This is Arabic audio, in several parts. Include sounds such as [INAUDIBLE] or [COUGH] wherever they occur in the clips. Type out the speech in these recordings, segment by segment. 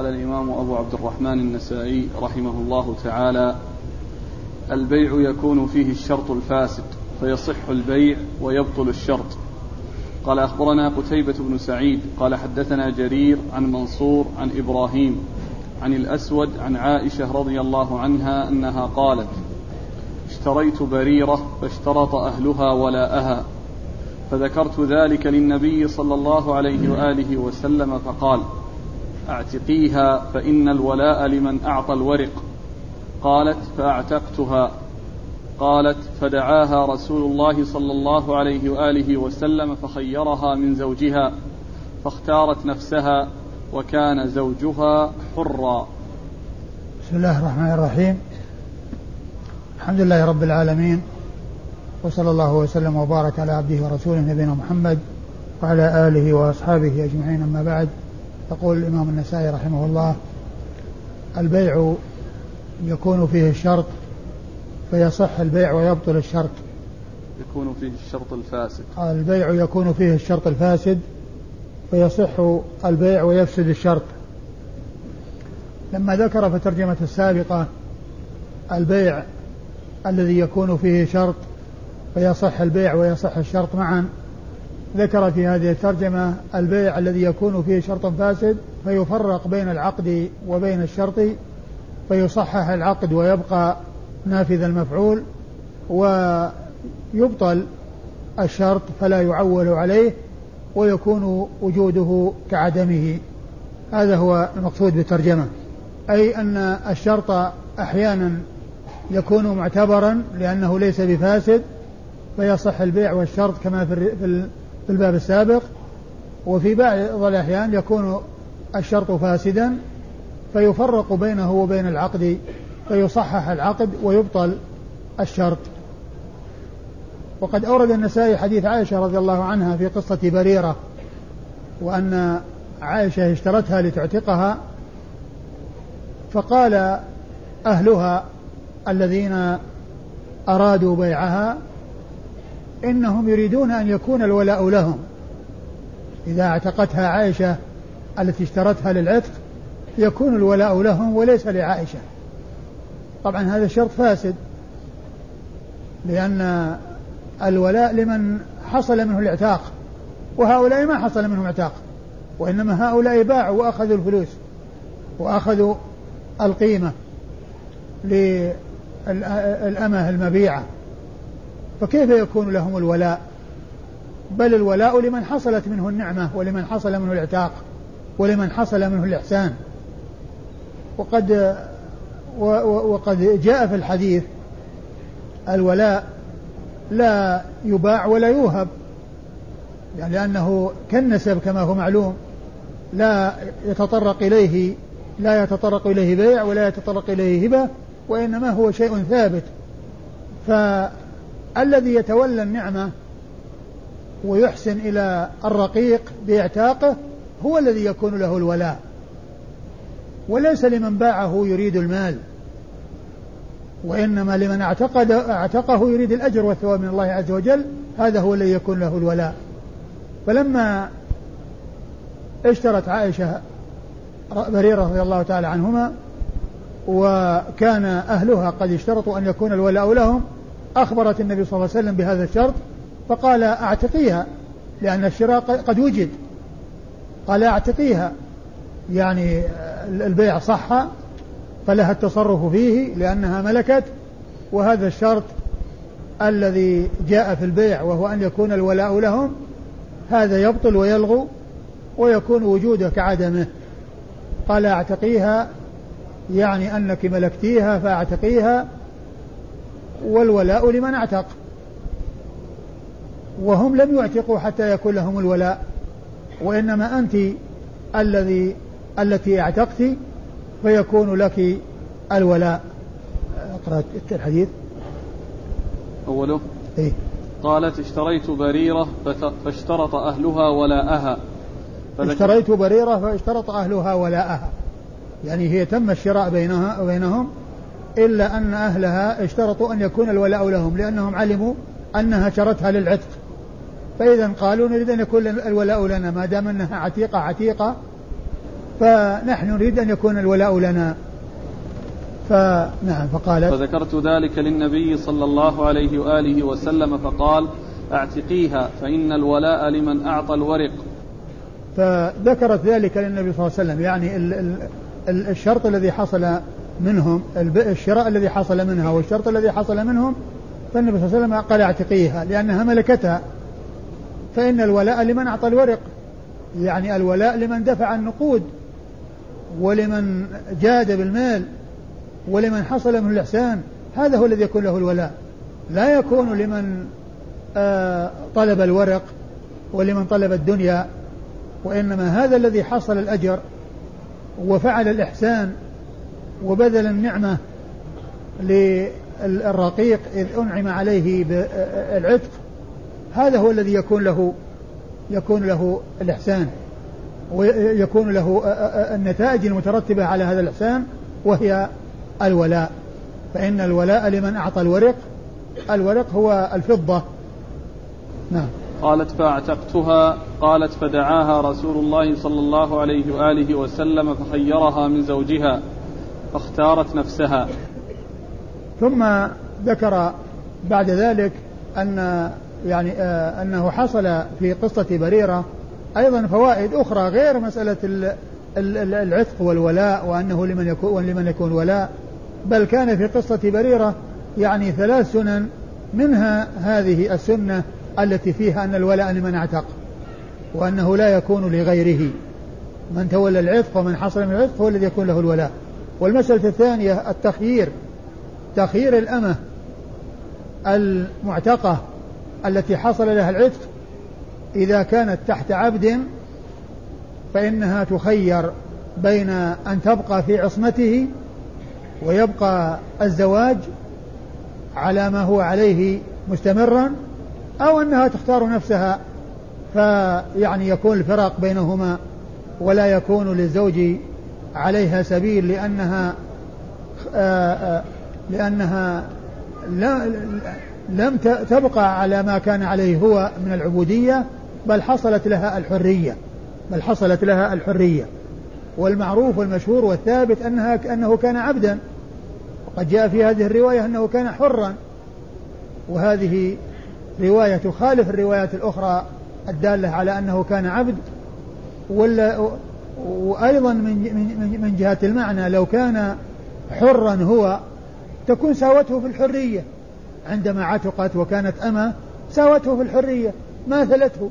قال الإمام أبو عبد الرحمن النسائي رحمه الله تعالى البيع يكون فيه الشرط الفاسد فيصح البيع ويبطل الشرط. قال أخبرنا قتيبة بن سعيد قال حدثنا جرير عن منصور عن إبراهيم عن الأسود عن عائشة رضي الله عنها أنها قالت اشتريت بريرة فاشترط أهلها ولاءها فذكرت ذلك للنبي صلى الله عليه وآله وسلم فقال أعتقيها فإن الولاء لمن أعطى الورق. قالت فأعتقتها. قالت فدعاها رسول الله صلى الله عليه وآله وسلم فخيرها من زوجها فاختارت نفسها وكان زوجها حرا. بسم الله الرحمن الرحيم. الحمد لله رب العالمين وصلى الله وسلم وبارك على عبده ورسوله نبينا محمد وعلى آله وأصحابه أجمعين أما بعد. يقول الإمام النسائي رحمه الله البيع يكون فيه الشرط فيصح البيع ويبطل الشرط. يكون فيه الشرط الفاسد. البيع يكون فيه الشرط الفاسد فيصح البيع ويفسد الشرط. لما ذكر في الترجمة السابقة البيع الذي يكون فيه شرط فيصح البيع ويصح الشرط معا ذكر في هذه الترجمة البيع الذي يكون فيه شرط فاسد فيفرق بين العقد وبين الشرط فيصحح العقد ويبقى نافذ المفعول ويبطل الشرط فلا يعول عليه ويكون وجوده كعدمه. هذا هو المقصود بالترجمة. أي أن الشرط أحيانا يكون معتبرا لأنه ليس بفاسد فيصح البيع والشرط كما في الباب السابق وفي بعض الأحيان يكون الشرط فاسدا فيفرق بينه وبين العقد فيصحح العقد ويبطل الشرط. وقد أورد النسائي حديث عائشة رضي الله عنها في قصة بريرة وأن عائشة اشترتها لتعتقها فقال أهلها الذين أرادوا بيعها إنهم يريدون أن يكون الولاء لهم. إذا اعتقتها عائشة التي اشترتها للعتق يكون الولاء لهم وليس لعائشة. طبعا هذا الشرط فاسد لأن الولاء لمن حصل منه الاعتاق وهؤلاء ما حصل منهم اعتاق وإنما هؤلاء باعوا وأخذوا الفلوس وأخذوا القيمة للأمة المبيعة. فكيف يكون لهم الولاء؟ بل الولاء لمن حصلت منه النعمة ولمن حصل منه الإعتاق ولمن حصل منه الإحسان. وقد وقد جاء في الحديث الولاء لا يباع ولا يوهب يعني لأنه كالنسب كما هو معلوم لا يتطرق إليه لا يتطرق إليه بيع ولا يتطرق إليه هبة وإنما هو شيء ثابت. فالذي يتولى النعمة ويحسن إلى الرقيق بإعتاقه هو الذي يكون له الولاء. وليس لمن باعه يريد المال وإنما لمن اعتقد اعتقه يريد الأجر والثواب من الله عز وجل هذا هو الذي يكون له الولاء. فلما اشترت عائشة بريرة رضي الله تعالى عنهما وكان أهلها قد اشترطوا أن يكون الولاء لهم أخبرت النبي صلى الله عليه وسلم بهذا الشرط فقال أعتقيها لأن الشراء قد وجد. قال أعتقيها يعني البيع صح فلها التصرف فيه لأنها ملكت. وهذا الشرط الذي جاء في البيع وهو أن يكون الولاء لهم هذا يبطل ويلغو ويكون وجوده كعدمه قال أعتقيها يعني أنك ملكتيها فأعتقيها. والولاء لمن اعتق. وهم لم يعتقوا حتى يكون لهم الولاء. وإنما أنت الذي التي اعتقت فيكون لك الولاء. اقرأ الحديث. أوله؟ إيه؟ قالت اشتريت بريرة فاشترط أهلها ولاءها. اشتريت بريرة فاشترط أهلها ولاءها. يعني هي تم الشراء بينها وبينهم إلا أن أهلها اشترطوا أن يكون الولاء لهم لأنهم علموا أنها شرتها للعتق. فإذا قالوا نريد أن يكون الولاء لنا ما دام أنها عتيقة عتيقة فنحن نريد أن يكون الولاء لنا. فنعم فقالت فذكرت ذلك للنبي صلى الله عليه وآله وسلم فقال اعتقيها فإن الولاء لمن أعطى الورق. فذكرت ذلك للنبي صلى الله عليه وسلم. يعني الشرط الذي حصل منهم الشراء الذي حصل منها والشرط الذي حصل منهم فالنبي صلى الله عليه وسلم قال اعتقيها لأنها ملكتها. فإن الولاء لمن أعطى الورق. يعني الولاء لمن دفع النقود ولمن جاد بالمال ولمن حصل من الإحسان. هذا هو الذي يكون له الولاء. لا يكون لمن آه طلب الورق ولمن طلب الدنيا وإنما هذا الذي حصل الأجر وفعل الإحسان. وبذل النعمة للرقيق إذ أنعم عليه بالعتق هذا هو الذي يكون له يكون له الإحسان ويكون له النتائج المترتبة على هذا الإحسان وهي الولاء. فإن الولاء لمن أعطى الورق الورق هو الفضة. نعم. قالت فاعتقتها قالت فدعاها رسول الله صلى الله عليه وآله وسلم فخيرها من زوجها. فاختارت نفسها. ثم ذكر بعد ذلك أن يعني آه أنه حصل في قصة بريرة أيضا فوائد أخرى غير مسألة العتق والولاء وأنه لمن يكون لمن يكون ولاء بل كان في قصة بريرة يعني ثلاث سنن منها هذه السنة التي فيها أن الولاء لمن اعتق وأنه لا يكون لغيره. من تولى العتق ومن حصل من العتق هو الذي يكون له الولاء. والمسألة الثانية التخيير تخيير الأمة المعتقة التي حصل لها العتق إذا كانت تحت عبد فإنها تخير بين أن تبقى في عصمته ويبقى الزواج على ما هو عليه مستمرا أو أنها تختار نفسها فيعني يكون الفرق بينهما ولا يكون للزوج عليها سبيل لأنها آآ آآ لأنها لم تبقى على ما كان عليه هو من العبودية بل حصلت لها الحرية بل حصلت لها الحرية. والمعروف والمشهور والثابت أنها أنه كان عبدا. وقد جاء في هذه الرواية أنه كان حرا. وهذه رواية تخالف الروايات الأخرى الدالة على أنه كان عبد وأيضا من من من جهة المعنى لو كان حرا هو تكون ساوته في الحرية. عندما عتقت وكانت أما ساوته في الحرية ماثلته.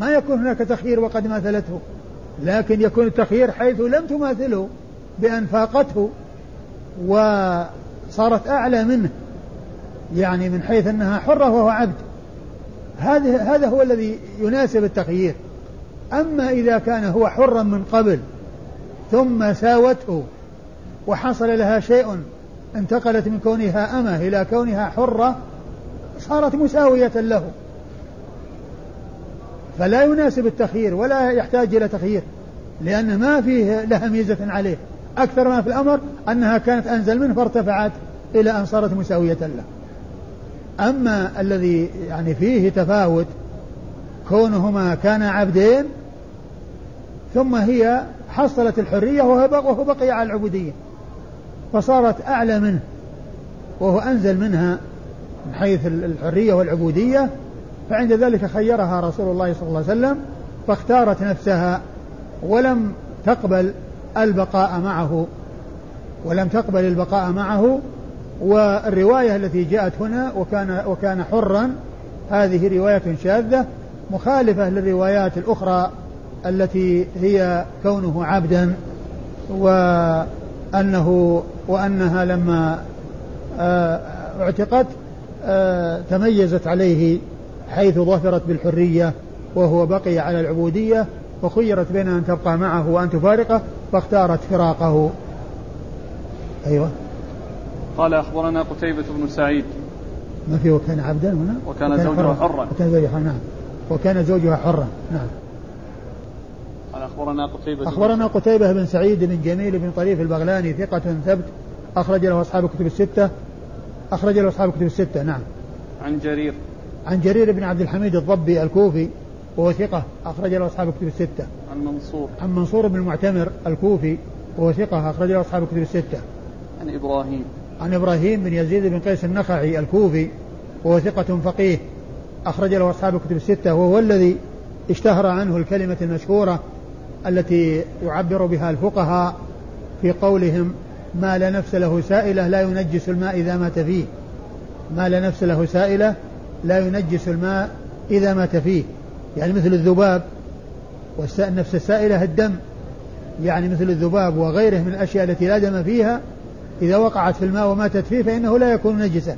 ما يكون هناك تخيير وقد ماثلته لكن يكون التخيير حيث لم تماثله بأن فاقته وصارت أعلى منه يعني من حيث أنها حرة وهو عبد. هذا هو الذي يناسب التخيير. أما إذا كان هو حرا من قبل ثم ساوته وحصل لها شيء انتقلت من كونها أمة إلى كونها حرة صارت مساوية له. فلا يناسب التخيير ولا يحتاج إلى تخيير لأن ما فيه لها ميزة عليه. أكثر ما في الأمر أنها كانت أنزل منه فارتفعت إلى أن صارت مساوية له. أما الذي يعني فيه تفاوت كونهما كانا عبدين ثم هي حصلت الحرية وهو بقي على العبودية. فصارت أعلى منه وهو أنزل منها من حيث الحرية والعبودية. فعند ذلك خيرها رسول الله صلى الله عليه وسلم فاختارت نفسها ولم تقبل البقاء معه. ولم تقبل البقاء معه. والرواية التي جاءت هنا وكان وكان حرا هذه رواية شاذة مخالفة للروايات الأخرى التي هي كونه عبدا وأنه وأنها لما آه، اعتقت آه، تميزت عليه حيث ظفرت بالحرية وهو بقي على العبودية فخيرت بين أن تبقى معه وأن تفارقه فاختارت فراقه. أيوة. قال أخبرنا قتيبة بن سعيد. ما في وكان عبدا هنا؟ وكان, وكان زوجها حرا. وكان زوجها نعم وكان زوجها حرا. نعم. قال أخبرنا قتيبة أخبرنا قتيبة بن سعيد بن جميل بن طريف البغلاني ثقة ثبت أخرج له أصحاب الكتب الستة أخرج له أصحاب الكتب الستة نعم عن جرير عن جرير بن عبد الحميد الضبي الكوفي وهو ثقة أخرج له أصحاب الكتب الستة. عن منصور. عن منصور بن المعتمر الكوفي وهو ثقة أخرج له أصحاب الكتب الستة. عن إبراهيم. عن إبراهيم بن يزيد بن قيس النخعي الكوفي وهو ثقة فقيه أخرج له أصحاب الكتب الستة وهو الذي اشتهر عنه الكلمة المشهورة التي يعبر بها الفقهاء في قولهم ما لا نفس له سائلة لا ينجس الماء إذا مات فيه. ما لا نفس له سائلة لا ينجس الماء إذا مات فيه. يعني مثل الذباب والنفس السائلة الدم. يعني مثل الذباب وغيره من الأشياء التي لا دم فيها إذا وقعت في الماء وماتت فيه فإنه لا يكون نجسا.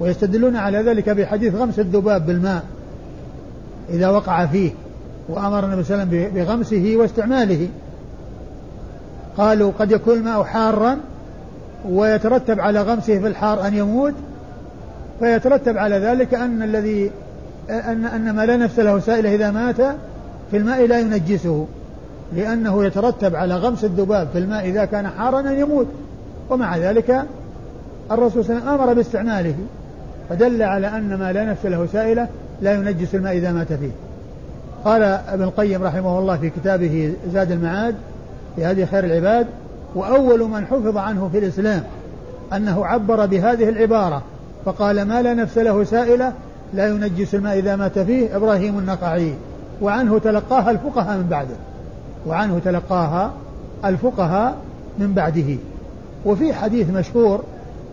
ويستدلون على ذلك بحديث غمس الذباب بالماء إذا وقع فيه. وأمر النبي صلى الله عليه وسلم بغمسه واستعماله. قالوا قد يكون الماء حارا ويترتب على غمسه في الحار أن يموت فيترتب على ذلك أن الذي أن أن ما لا نفس له سائلة إذا مات في الماء لا ينجسه لأنه يترتب على غمس الذباب في الماء إذا كان حارا أن يموت. ومع ذلك الرسول صلى الله عليه وسلم أمر باستعماله فدل على أن ما لا نفس له سائلة لا ينجس الماء إذا مات فيه. قال ابن القيم رحمه الله في كتابه زاد المعاد في هذه خير العباد وأول من حفظ عنه في الإسلام أنه عبر بهذه العبارة فقال ما لا نفس له سائلة لا ينجس الماء إذا مات فيه إبراهيم النقعي. وعنه تلقاها الفقهاء من بعده. وعنه تلقاها الفقهاء من بعده. وفي حديث مشهور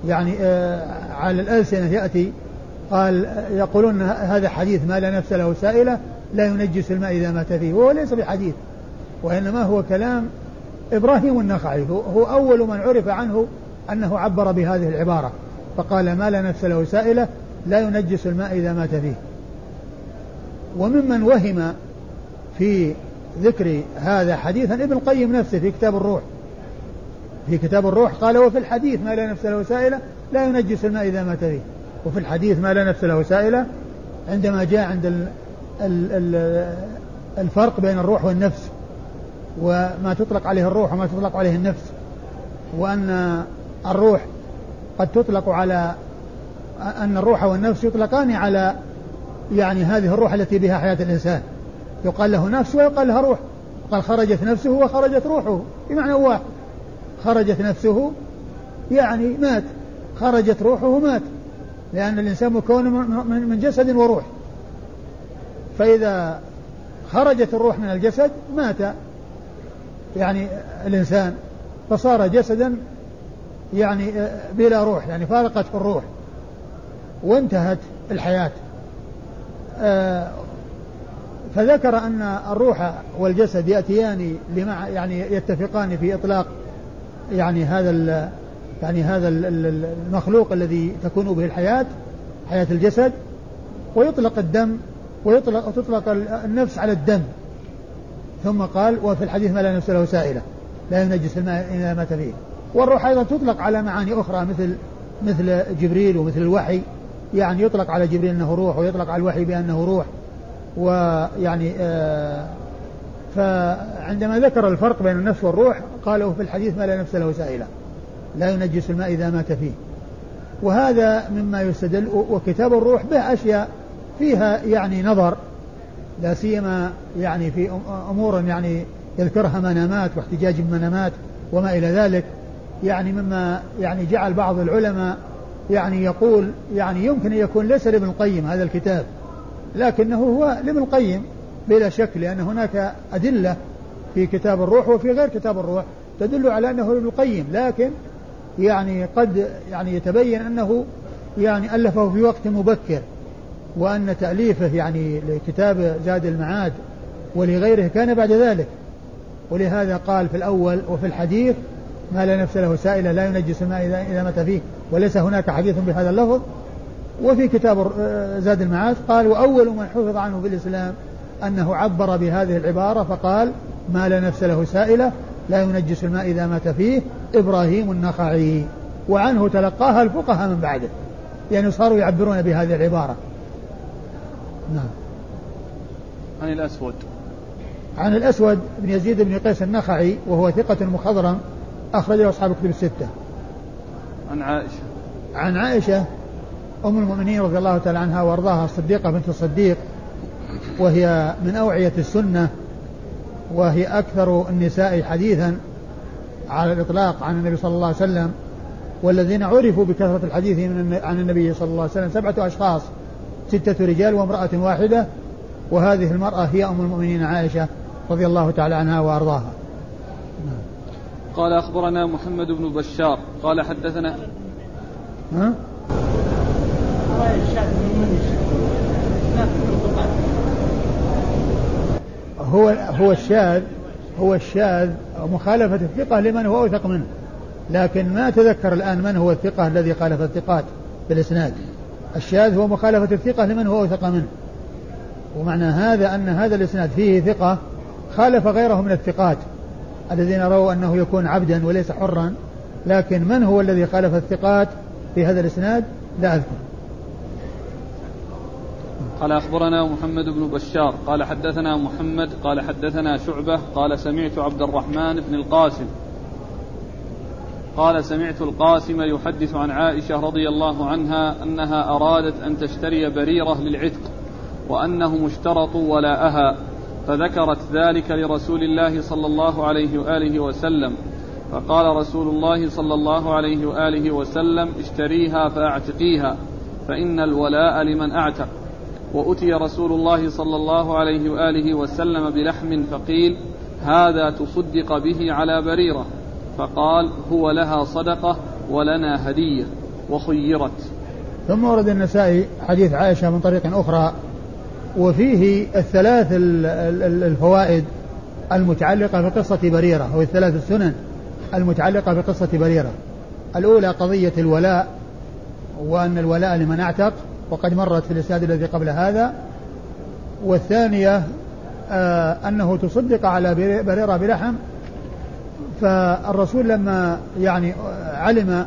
يعني آه على الألسنة يأتي قال يقولون هذا حديث ما لا نفس له سائلة لا ينجس الماء إذا مات فيه وهو ليس بحديث وإنما هو كلام إبراهيم النخعي هو أول من عرف عنه أنه عبر بهذه العبارة فقال ما لا نفس له سائلة لا ينجس الماء إذا مات فيه. وممن وهم في ذكر هذا حديثا ابن القيم نفسه في كتاب الروح. في كتاب الروح قال وفي الحديث ما لا نفس له سائلة لا ينجس الماء إذا مات فيه. وفي الحديث ما لا نفس له سائلة عندما جاء عند الفرق بين الروح والنفس وما تطلق عليه الروح وما تطلق عليه النفس وأن الروح قد تطلق على أن الروح والنفس يطلقان على يعني هذه الروح التي بها حياة الإنسان. يقال له نفس ويقال لها روح. قال خرجت نفسه وخرجت روحه. بمعنى واحد خرجت نفسه يعني مات. خرجت روحه مات. لأن الإنسان مكون من جسد وروح. فإذا خرجت الروح من الجسد مات. يعني الإنسان. فصار جسدا يعني بلا روح يعني فارقته الروح. وانتهت الحياة. آه، فذكر أن الروح والجسد يأتيان لمع يعني يتفقان في إطلاق يعني هذا يعني هذا المخلوق الذي تكون به الحياة حياة الجسد. ويطلق الدم ويطلق وتطلق النفس على الدم. ثم قال وفي الحديث ما لا نفس له سائلة. لا ينجس الماء إذا مات فيه والروح أيضا تطلق على معاني أخرى مثل مثل جبريل ومثل الوحي. يعني يطلق على جبريل أنه روح ويطلق على الوحي بأنه روح. ويعني آه فعندما ذكر الفرق بين النفس والروح قالوا في الحديث ما لا نفس له سائلة. لا ينجس الماء إذا مات فيه وهذا مما يستدل وكتاب الروح به أشياء فيها يعني نظر لا سيما يعني في امور يعني يذكرها منامات واحتجاج بمنامات وما إلى ذلك. يعني مما يعني جعل بعض العلماء يعني يقول يعني يمكن أن يكون ليس لابن القيم هذا الكتاب لكنه هو لابن القيم بلا شك لأن هناك أدلة في كتاب الروح وفي غير كتاب الروح تدل على أنه ابن القيم. لكن يعني قد يعني يتبين أنه يعني ألفه في وقت مبكر. وأن تأليفه يعني لكتاب زاد المعاد ولغيره كان بعد ذلك. ولهذا قال في الأول وفي الحديث ما لا نفس له سائلة لا ينجس الماء إذا مات فيه وليس هناك حديث بهذا اللفظ. وفي كتاب زاد المعاد قال وأول من حفظ عنه في الإسلام أنه عبر بهذه العبارة فقال ما لا نفس له سائلة لا ينجس الماء إذا مات فيه إبراهيم النخعي. وعنه تلقاها الفقهاء من بعده. يعني صاروا يعبرون بهذه العبارة. نعم. عن الأسود. عن الأسود بن يزيد بن قيس النخعي وهو ثقة مخضرم أخرجه أصحاب الكتب الستة. عن عائشة. عن عائشة أم المؤمنين رضي الله تعالى عنها وأرضاها الصديقة بنت الصديق وهي من أوعية السنة وهي أكثر النساء حديثا على الإطلاق عن النبي صلى الله عليه وسلم والذين عرفوا بكثرة الحديث عن النبي صلى الله عليه وسلم سبعة أشخاص. ستة رجال وامرأة واحدة وهذه المرأة هي أم المؤمنين عائشة رضي الله تعالى عنها وأرضاها. قال أخبرنا محمد بن بشار. قال حدثنا ها؟ هو هو الشاذ هو الشاذ مخالفة الثقة لمن هو أوثق منه. لكن ما أتذكر الآن من هو الثقة الذي خالف الثقات بالإسناد. الشاذ هو مخالفة الثقة لمن هو أوثق منه. ومعنى هذا أن هذا الإسناد فيه ثقة خالف غيره من الثقات. الذين رووا أنه يكون عبدا وليس حرا لكن من هو الذي خالف الثقات في هذا الإسناد؟ لا أذكر. قال أخبرنا محمد بن بشار قال حدثنا محمد قال حدثنا شعبة قال سمعت عبد الرحمن بن القاسم. قال سمعت القاسم يحدث عن عائشة رضي الله عنها أنها أرادت أن تشتري بريرة للعتق وأنهم اشترطوا ولاءها فذكرت ذلك لرسول الله صلى الله عليه وآله وسلم. فقال رسول الله صلى الله عليه وآله وسلم اشتريها فأعتقيها فإن الولاء لمن أعتق. وأتي رسول الله صلى الله عليه وآله وسلم بلحم فقيل هذا تصدق به على بريرة. فقال هو لها صدقة ولنا هدية وخيرت. ثم ورد النسائي حديث عائشة من طريق أخرى وفيه الثلاث الفوائد المتعلقة بقصة بريرة أو الثلاث السنن المتعلقة بقصة بريرة. الأولى قضية الولاء وأن الولاء لمن أعتق وقد مرت في الإسناد الذي قبل هذا. والثانية آه أنه تصدق على بريرة بلحم فالرسول لما يعني علم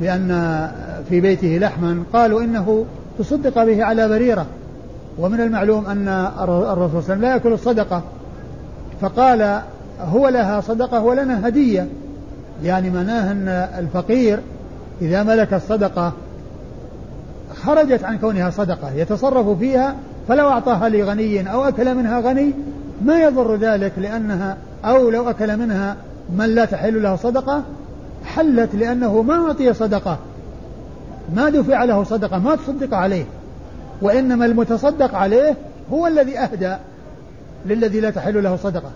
بأن في بيته لحما قالوا إنه تصدق به على بريرة. ومن المعلوم أن الرسول صلى الله عليه وسلم لا يأكل الصدقة. فقال هو لها صدقة ولنا هدية. يعني معناه أن الفقير إذا ملك الصدقة خرجت عن كونها صدقة يتصرف فيها فلو أعطاها لغني أو أكل منها غني ما يضر ذلك لأنها أو لو أكل منها من لا تحل له صدقة حلت لأنه ما أعطي صدقة. ما دفع له صدقة ما تصدق عليه. وإنما المتصدق عليه هو الذي أهدى للذي لا تحل له صدقة.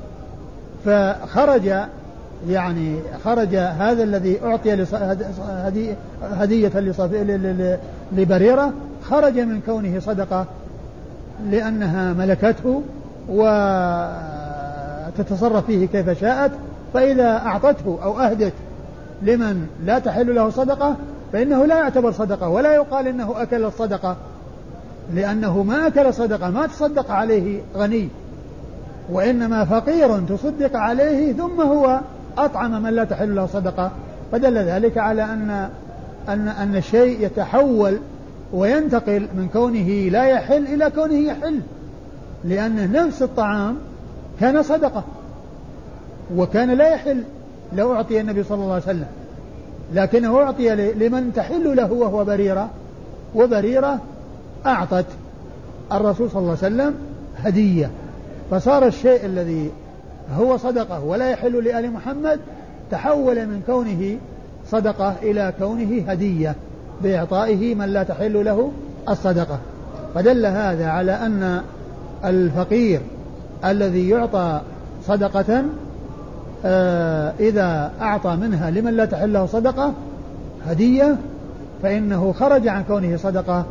فخرج يعني خرج هذا الذي أعطي هدية لبريرة خرج من كونه صدقة لأنها ملكته وتتصرف فيه كيف شاءت. فإذا أعطته أو أهدت لمن لا تحل له صدقة فإنه لا يعتبر صدقة ولا يقال إنه أكل الصدقة لأنه ما أكل صدقة ما تصدق عليه غني وإنما فقير تصدق عليه ثم هو أطعم من لا تحل له صدقة. فدل ذلك على أن أن أن الشيء يتحول وينتقل من كونه لا يحل إلى كونه يحل لأن نفس الطعام كان صدقة. وكان لا يحل لو أعطي النبي صلى الله عليه وسلم. لكنه أعطي لمن تحل له وهو بريرة وبريرة أعطت الرسول صلى الله عليه وسلم هدية. فصار الشيء الذي هو صدقة ولا يحل لآل محمد تحول من كونه صدقة إلى كونه هدية بإعطائه من لا تحل له الصدقة. فدل هذا على أن الفقير الذي يعطى صدقة إذا أعطى منها لمن لا تحل له صدقة هدية فإنه خرج عن كونه صدقة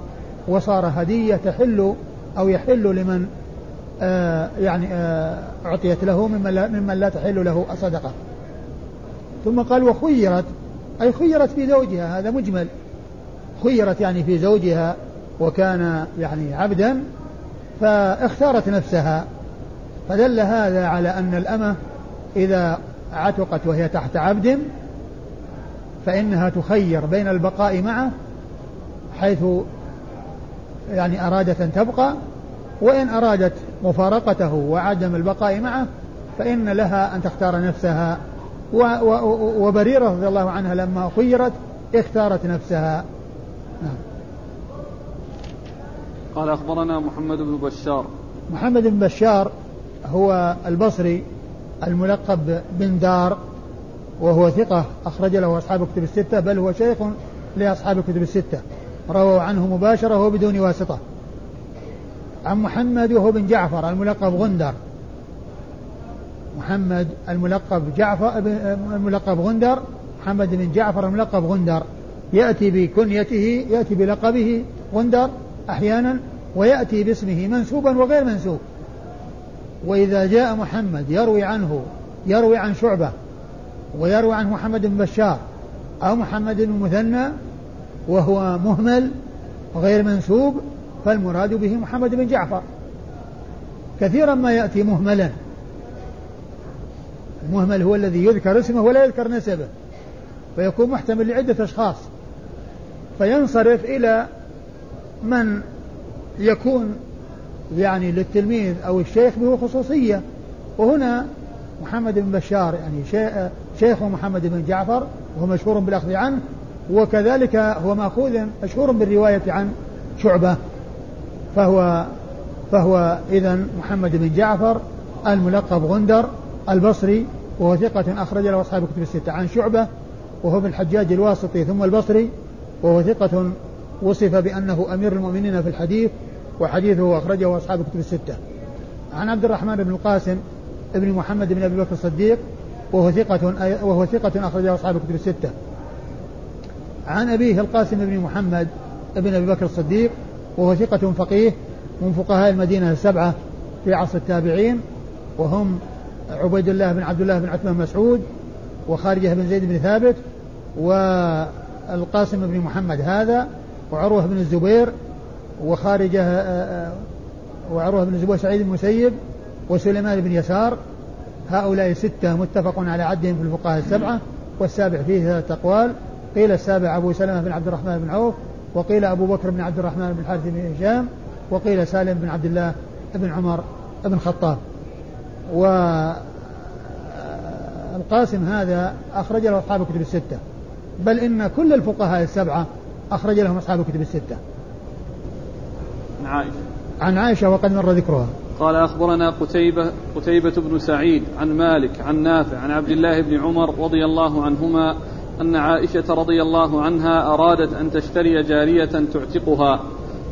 وصار هدية تحل أو يحل لمن آه يعني آه أعطيت له ممن لا, ممن لا تحل له الصدقة. ثم قال وخيرت أي خيرت في زوجها هذا مجمل. خيرت يعني في زوجها وكان يعني عبدا فاختارت نفسها. فدل هذا على أن الأمة إذا عتقت وهي تحت عبد فإنها تخير بين البقاء معه حيث يعني أرادت أن تبقى وإن أرادت مفارقته وعدم البقاء معه فإن لها أن تختار نفسها. وبريرة رضي الله عنها لما خيرت اختارت نفسها. نعم. قال أخبرنا محمد بن بشار. محمد بن بشار هو البصري. الملقب بن دار وهو ثقة أخرج له أصحاب الكتب الستة بل هو شيخ لأصحاب الكتب الستة. رووا عنه مباشرة وبدون واسطة. عن محمد وهو بن جعفر الملقب غندر. محمد الملقب جعفر الملقب غندر. محمد بن جعفر الملقب غندر. يأتي بكنيته يأتي بلقبه غندر أحيانا ويأتي باسمه منسوبا وغير منسوب. وإذا جاء محمد يروي عنه يروي عن شعبة ويروي عنه محمد بن بشار أو محمد بن مثنى وهو مهمل غير منسوب فالمراد به محمد بن جعفر. كثيرا ما يأتي مهملا. المهمل هو الذي يذكر اسمه ولا يذكر نسبه فيكون محتمل لعدة أشخاص. فينصرف إلى من يكون يعني للتلميذ أو الشيخ به خصوصية. وهنا محمد بن بشار يعني شيخ محمد بن جعفر وهو مشهور بالأخذ عنه وكذلك هو مأخوذ مشهور بالرواية عن شعبة. فهو فهو إذا محمد بن جعفر الملقب غندر البصري وهو ثقة أخرج له أصحاب الكتب الستة عن شعبة وهو ابن الحجاج الواسطي ثم البصري وهو ثقة وصف بأنه أمير المؤمنين في الحديث وحديثه أخرجه أصحاب الكتب الستة. عن عبد الرحمن بن القاسم ابن محمد بن أبي بكر الصديق وهو ثقة وهو ثقة أخرجه أصحاب الكتب الستة. عن أبيه القاسم بن محمد بن أبي بكر الصديق وهو ثقة فقيه من فقهاء المدينة السبعة في عصر التابعين وهم عبيد الله بن عبد الله بن عثمان مسعود وخارجة بن زيد بن ثابت والقاسم بن محمد هذا وعروة بن الزبير وخارجة آه، آه، وعروة بن الزبير سعيد المسيب وسليمان بن يسار. هؤلاء ستة متفق على عدهم في الفقهاء السبعة والسابع فيه ثلاثة أقوال قيل السابع أبو سلمة بن عبد الرحمن بن عوف وقيل أبو بكر بن عبد الرحمن بن الحارث بن هشام وقيل سالم بن عبد الله بن عمر بن الخطاب. والقاسم هذا أخرج له أصحاب الكتب الستة بل إن كل الفقهاء السبعة أخرج لهم أصحاب الكتب الستة. عن عائشة. عن عائشة وقد مر ذكرها. قال أخبرنا قتيبة قتيبة بن سعيد عن مالك عن نافع عن عبد الله بن عمر رضي الله عنهما أن عائشة رضي الله عنها أرادت أن تشتري جارية تعتقها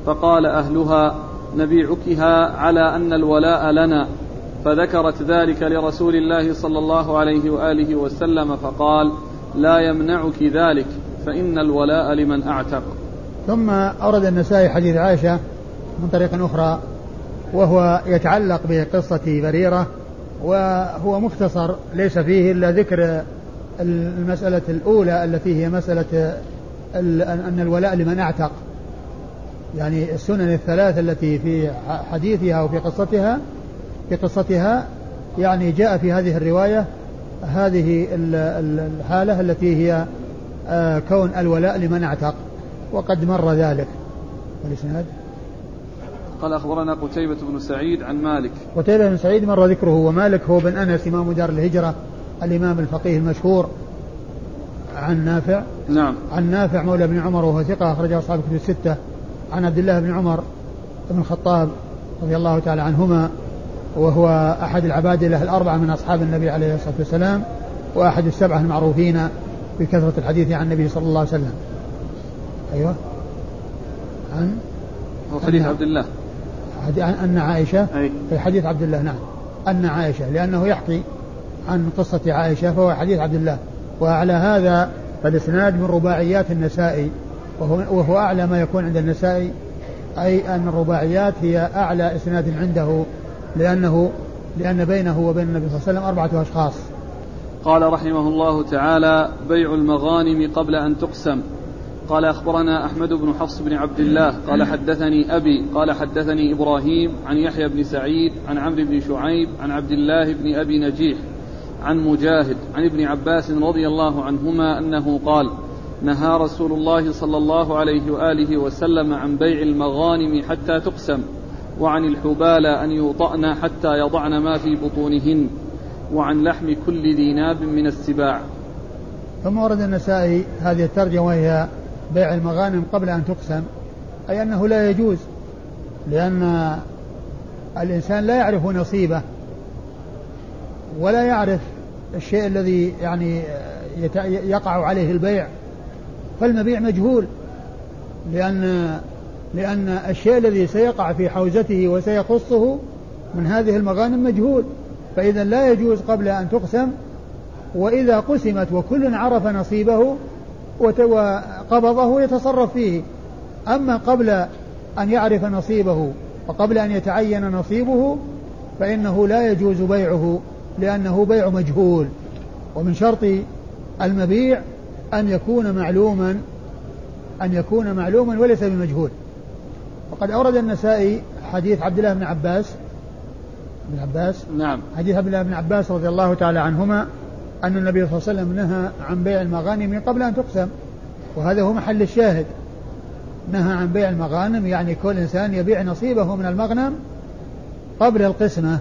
فقال أهلها نبيعكها على أن الولاء لنا فذكرت ذلك لرسول الله صلى الله عليه وآله وسلم فقال لا يمنعك ذلك فإن الولاء لمن أعتق. ثم أورد النسائي حديث عائشة من طريق أخرى وهو يتعلق بقصة بريرة وهو مختصر ليس فيه إلا ذكر المسألة الأولى التي هي مسألة أن الولاء لمن أعتق. يعني السنن الثلاث التي في حديثها وفي قصتها في قصتها يعني جاء في هذه الرواية هذه الحالة التي هي آه، كون الولاء لمن اعتق وقد مر ذلك. والإسناد؟ قال أخبرنا قتيبة بن سعيد عن مالك. قتيبة بن سعيد مر ذكره ومالك هو بن أنس إمام دار الهجرة الإمام الفقيه المشهور. عن نافع. نعم. عن نافع مولى بن عمر وهو ثقة أخرجه أصحاب كتب الستة. عن عبد الله بن عمر بن الخطاب رضي الله تعالى عنهما وهو أحد العبادلة الأربعة من أصحاب النبي عليه الصلاة والسلام وأحد السبعة المعروفين بكثرة الحديث عن النبي صلى الله عليه وسلم. أيوه. عن حديث عبد الله. أن عائشة أي. في حديث عبد الله نعم. أن عائشة لأنه يحكي عن قصة عائشة فهو حديث عبد الله. وعلى هذا فالإسناد من رباعيات النسائي وهو, وهو أعلى ما يكون عند النسائي أي أن الرباعيات هي أعلى إسناد عنده لأنه لأن بينه وبين النبي صلى الله عليه وسلم أربعة أشخاص. قال رحمه الله تعالى بيع المغانم قبل أن تقسم. قال أخبرنا أحمد بن حفص بن عبد الله قال حدثني أبي قال حدثني إبراهيم عن يحيى بن سعيد عن عمرو بن شعيب عن عبد الله بن أبي نجيح عن مجاهد عن ابن عباس رضي الله عنهما أنه قال نهى رسول الله صلى الله عليه وآله وسلم عن بيع المغانم حتى تقسم وعن الحبالى أن يوطأن حتى يضعن ما في بطونهن وعن لحم كل ذي ناب من السباع. ثم ورد النسائي هذه الترجمة وهي بيع المغانم قبل أن تقسم أي أنه لا يجوز لأن الإنسان لا يعرف نصيبه ولا يعرف الشيء الذي يعني يقع عليه البيع. فالمبيع مجهول لأن لأن الشيء الذي سيقع في حوزته وسيخصه من هذه المغانم مجهول. فإذا لا يجوز قبل أن تقسم وإذا قسمت وكل عرف نصيبه وقبضه يتصرف فيه. أما قبل أن يعرف نصيبه وقبل أن يتعين نصيبه فإنه لا يجوز بيعه لأنه بيع مجهول. ومن شرط المبيع أن يكون معلوما أن يكون معلوما وليس بمجهول. وقد أورد النسائي حديث عبد الله بن عباس بن عباس؟ نعم. حديث عبد الله بن عباس رضي الله تعالى عنهما أن النبي صلى الله عليه وسلم نهى عن بيع المغانم قبل أن تقسم. وهذا هو محل الشاهد. نهى عن بيع المغانم يعني كل إنسان يبيع نصيبه من المغنم قبل القسمة.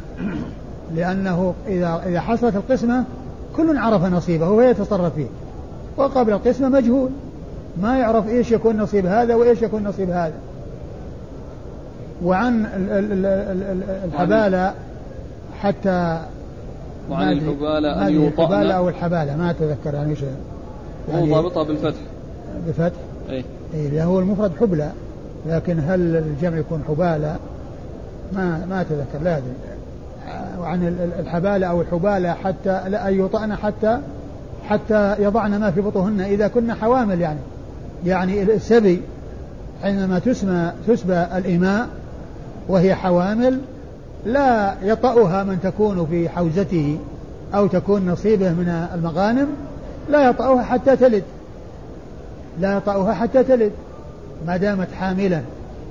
لأنه إذا إذا حصلت القسمة كل عرف نصيبه ويتصرف فيه. وقبل القسمة مجهول. ما يعرف إيش يكون نصيب هذا وإيش يكون نصيب هذا. وعن الحبالة حتى وعن الحبالة أن يوطأن الحبالة أو الحبالة ما أتذكر يعني إيش يعني هو ضابطها بالفتح. بفتح أي إيه هو المفرد حبلى لكن هل الجمع يكون حبالة؟ ما ما أتذكر لا أدري. وعن الحبالة أو الحبالة حتى لا أن يوطأن حتى حتى يضعن ما في بطونهن. إذا كنا حوامل يعني. يعني السبي حينما تسمى تسبى الإماء وهي حوامل لا يطأها من تكون في حوزته أو تكون نصيبه من المغانم لا يطأها حتى تلد. لا يطأها حتى تلد ما دامت حاملا.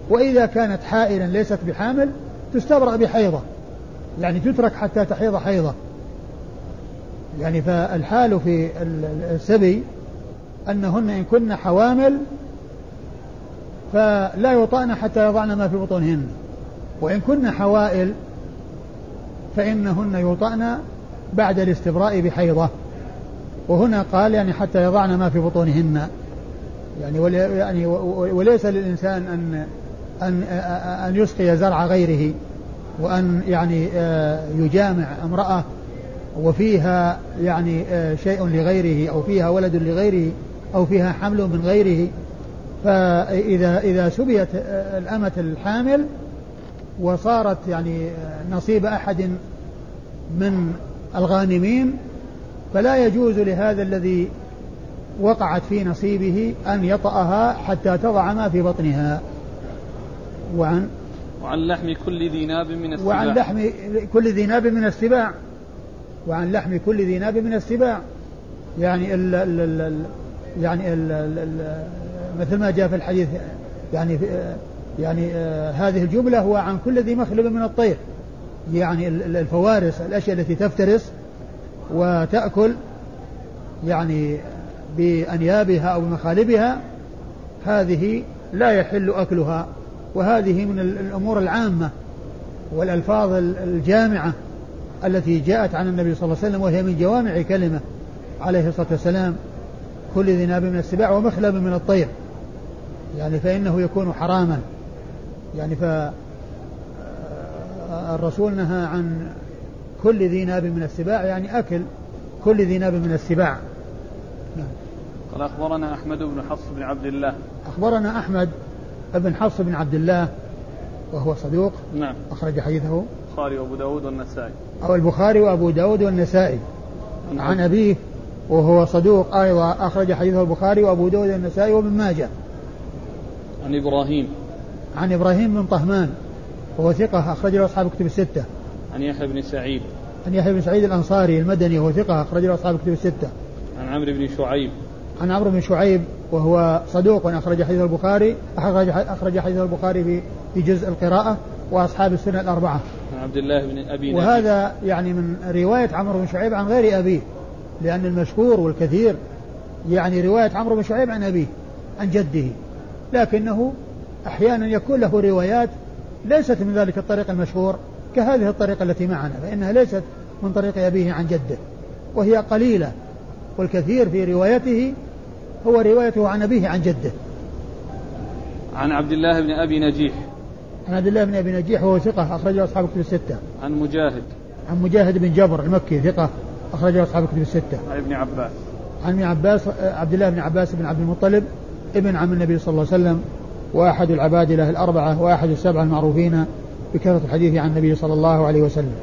وإذا كانت حائلا ليست بحامل تستبرأ بحيضة. يعني تترك حتى تحيض حيضة. يعني فالحال في السبي أنهن إن كن حوامل فلا يطأن حتى يضعن ما في بطونهن. وإن كن حوائل فإنهن يطأن بعد الاستبراء بحيضة. وهنا قال يعني حتى يضعن ما في بطونهن. يعني يعني وليس للإنسان أن أن أن يسقي زرع غيره وأن يعني آه، يجامع امرأة وفيها يعني آه، شيء لغيره أو فيها ولد لغيره أو فيها حمل من غيره. فإذا إذا سبيت آه، الأمة الحامل وصارت يعني نصيب أحد من الغانمين فلا يجوز لهذا الذي وقعت في نصيبه أن يطأها حتى تضع ما في بطنها. وعن؟ وعن لحم كل ذي ناب من السباع. وعن لحم كل ذي ناب من السباع. وعن لحم كل ذي ناب من السباع. يعني ال ال ال يعني ال ال مثل ما جاء في الحديث يعني يعني آه هذه الجملة هو عن كل ذي مخلب من الطير. يعني الفوارس الأشياء التي تفترس وتأكل يعني بأنيابها أو بمخالبها هذه لا يحل أكلها. وهذه من الأمور العامة والألفاظ الجامعة التي جاءت عن النبي صلى الله عليه وسلم وهي من جوامع كلمة عليه الصلاة والسلام كل ذي ناب من السباع ومخلب من الطير. يعني فإنه يكون حراما. يعني فالرسول نهى عن كل ذي ناب من السباع يعني أكل كل ذي ناب من السباع. نعم. قال أخبرنا أحمد بن حفص بن عبد الله. أخبرنا أحمد بن حفص بن عبد الله وهو صدوق. نعم. أخرج حديثه. البخاري وأبو داود والنسائي. أو البخاري وأبو داود والنسائي. عن أبيه وهو صدوق أيضا أخرج حديثه البخاري وأبو داود والنسائي وابن ماجه. عن إبراهيم. عن إبراهيم بن طهمان وهو ثقة أخرج له أصحاب كتب الستة عن يحيى بن سعيد عن يحيى بن سعيد الأنصاري المدني وهو ثقة أخرج له أصحاب كتب الستة عن عمرو بن شعيب عن عمرو بن شعيب وهو صدوق أخرج حديث البخاري أخرج أخرج حديث البخاري في في جزء القراءة وأصحاب السنة الأربعة. عن عبد الله بن أبي نبي. وهذا يعني من رواية عمرو بن شعيب عن غير أبيه لأن المشهور والكثير يعني رواية عمرو بن شعيب عن أبيه عن جده لكنه أحيانا يكون له روايات ليست من ذلك الطريق المشهور كهذه الطريقة التي معنا فإنها ليست من طريق أبيه عن جده وهي قليلة والكثير في روايته هو روايته عن أبيه عن جده. عن عبد الله بن أبي نجيح. عن عبد الله بن أبي نجيح وهو ثقة أخرجه أصحاب الكتب الستة. عن مجاهد. عن مجاهد بن جبر المكي ثقة أخرجه أصحاب الكتب الستة. عن ابن عباس. عن ابن عباس عبد الله بن عباس بن عبد المطلب ابن عم النبي صلى الله عليه وسلم وأحد العبادله الأربعة وأحد السبعة المعروفين بكثرة الحديث عن النبي صلى الله عليه وسلم.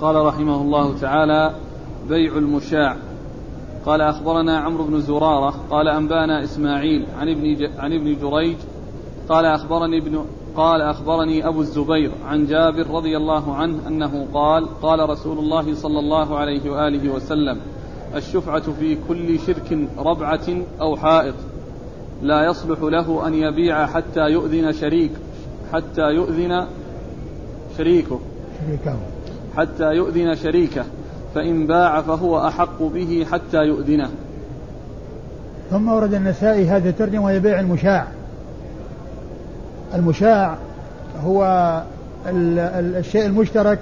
قال رحمه الله تعالى بيع المشاع قال أخبرنا عمرو بن زرارة قال أنبانا إسماعيل عن ابن ج... عن ابن جريج قال أخبرني ابن قال أخبرني أبو الزبير عن جابر رضي الله عنه أنه قال قال رسول الله صلى الله عليه وآله وسلم الشفعة في كل شرك ربعة أو حائط لا يصلح له أن يبيع حتى يؤذن شريك حتى يؤذن شريكه. شريكه. حتى يؤذن شريكه. فإن باع فهو أحق به حتى يؤذنه. ثم ورد النسائي هذا الترجمة وهي بيع المشاع. المشاع هو ال ال الشيء المشترك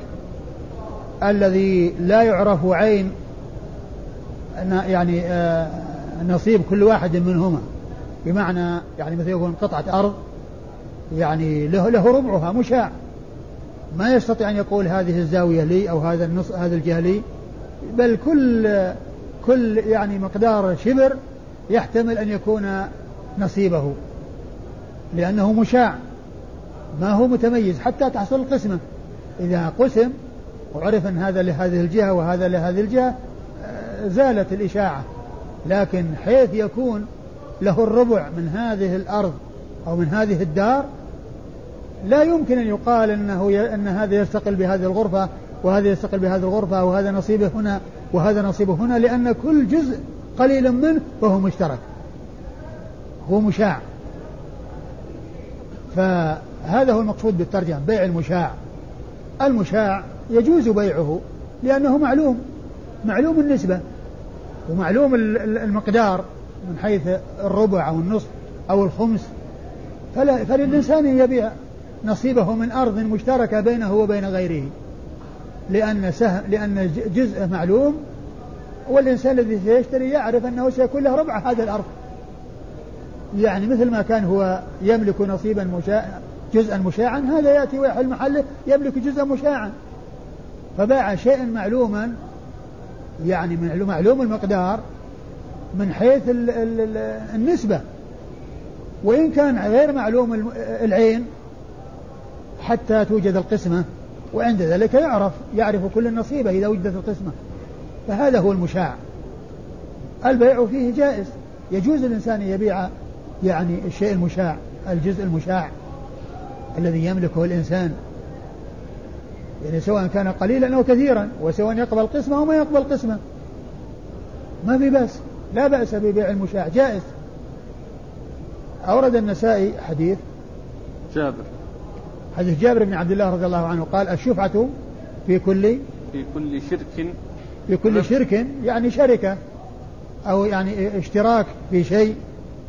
الذي لا يعرف عين يعني آه نصيب كل واحد منهما. بمعنى يعني مثل يكون قطعة أرض يعني له له ربعها مشاع. ما يستطيع أن يقول هذه الزاوية لي أو هذا النص هذا الجهة لي بل كل كل يعني مقدار شبر يحتمل أن يكون نصيبه لأنه مشاع. ما هو متميز حتى تحصل القسمة إذا قسم وعرف أن هذا لهذه الجهة وهذا لهذه الجهة آه، زالت الإشاعة. لكن حيث يكون له الربع من هذه الأرض أو من هذه الدار لا يمكن أن يقال أنه ي... أن هذا يستقل بهذه الغرفة وهذا يستقل بهذه الغرفة وهذا نصيبه هنا وهذا نصيبه هنا لأن كل جزء قليل منه فهو مشترك هو مشاع. فهذا هو المقصود بالترجمة بيع المشاع. المشاع يجوز بيعه لأنه معلوم معلوم النسبة ومعلوم المقدار. من حيث الربع أو النصف أو الخمس فلا فللإنسان أن يبيع نصيبه من أرض مشتركة بينه وبين غيره لأن سهم لأن جزء معلوم والإنسان الذي سيشتري يعرف أنه سيكون له ربع هذه الأرض. يعني مثل ما كان هو يملك نصيبا مشاع جزءا مشاعا هذا يأتي ويحل محله يملك جزءا مشاعا. فباع شيئا معلوما يعني معلوم المقدار من حيث النسبة. وإن كان غير معلوم العين حتى توجد القسمة وعند ذلك يعرف يعرف كل النصيبة إذا وجدت القسمة. فهذا هو المشاع. البيع فيه جائز. يجوز الإنسان يبيع يعني الشيء المشاع الجزء المشاع الذي يملكه الإنسان. يعني سواء كان قليلا أو كثيرا وسواء يقبل قسمة أو ما يقبل قسمة. ما في بأس. لا بأس ببيع المشاع. جائز. أورد النسائي حديث. جابر. حديث جابر بن عبد الله رضي الله عنه قال الشفعة في كل في كل شرك. في كل شرك يعني شركة أو يعني اشتراك في شيء.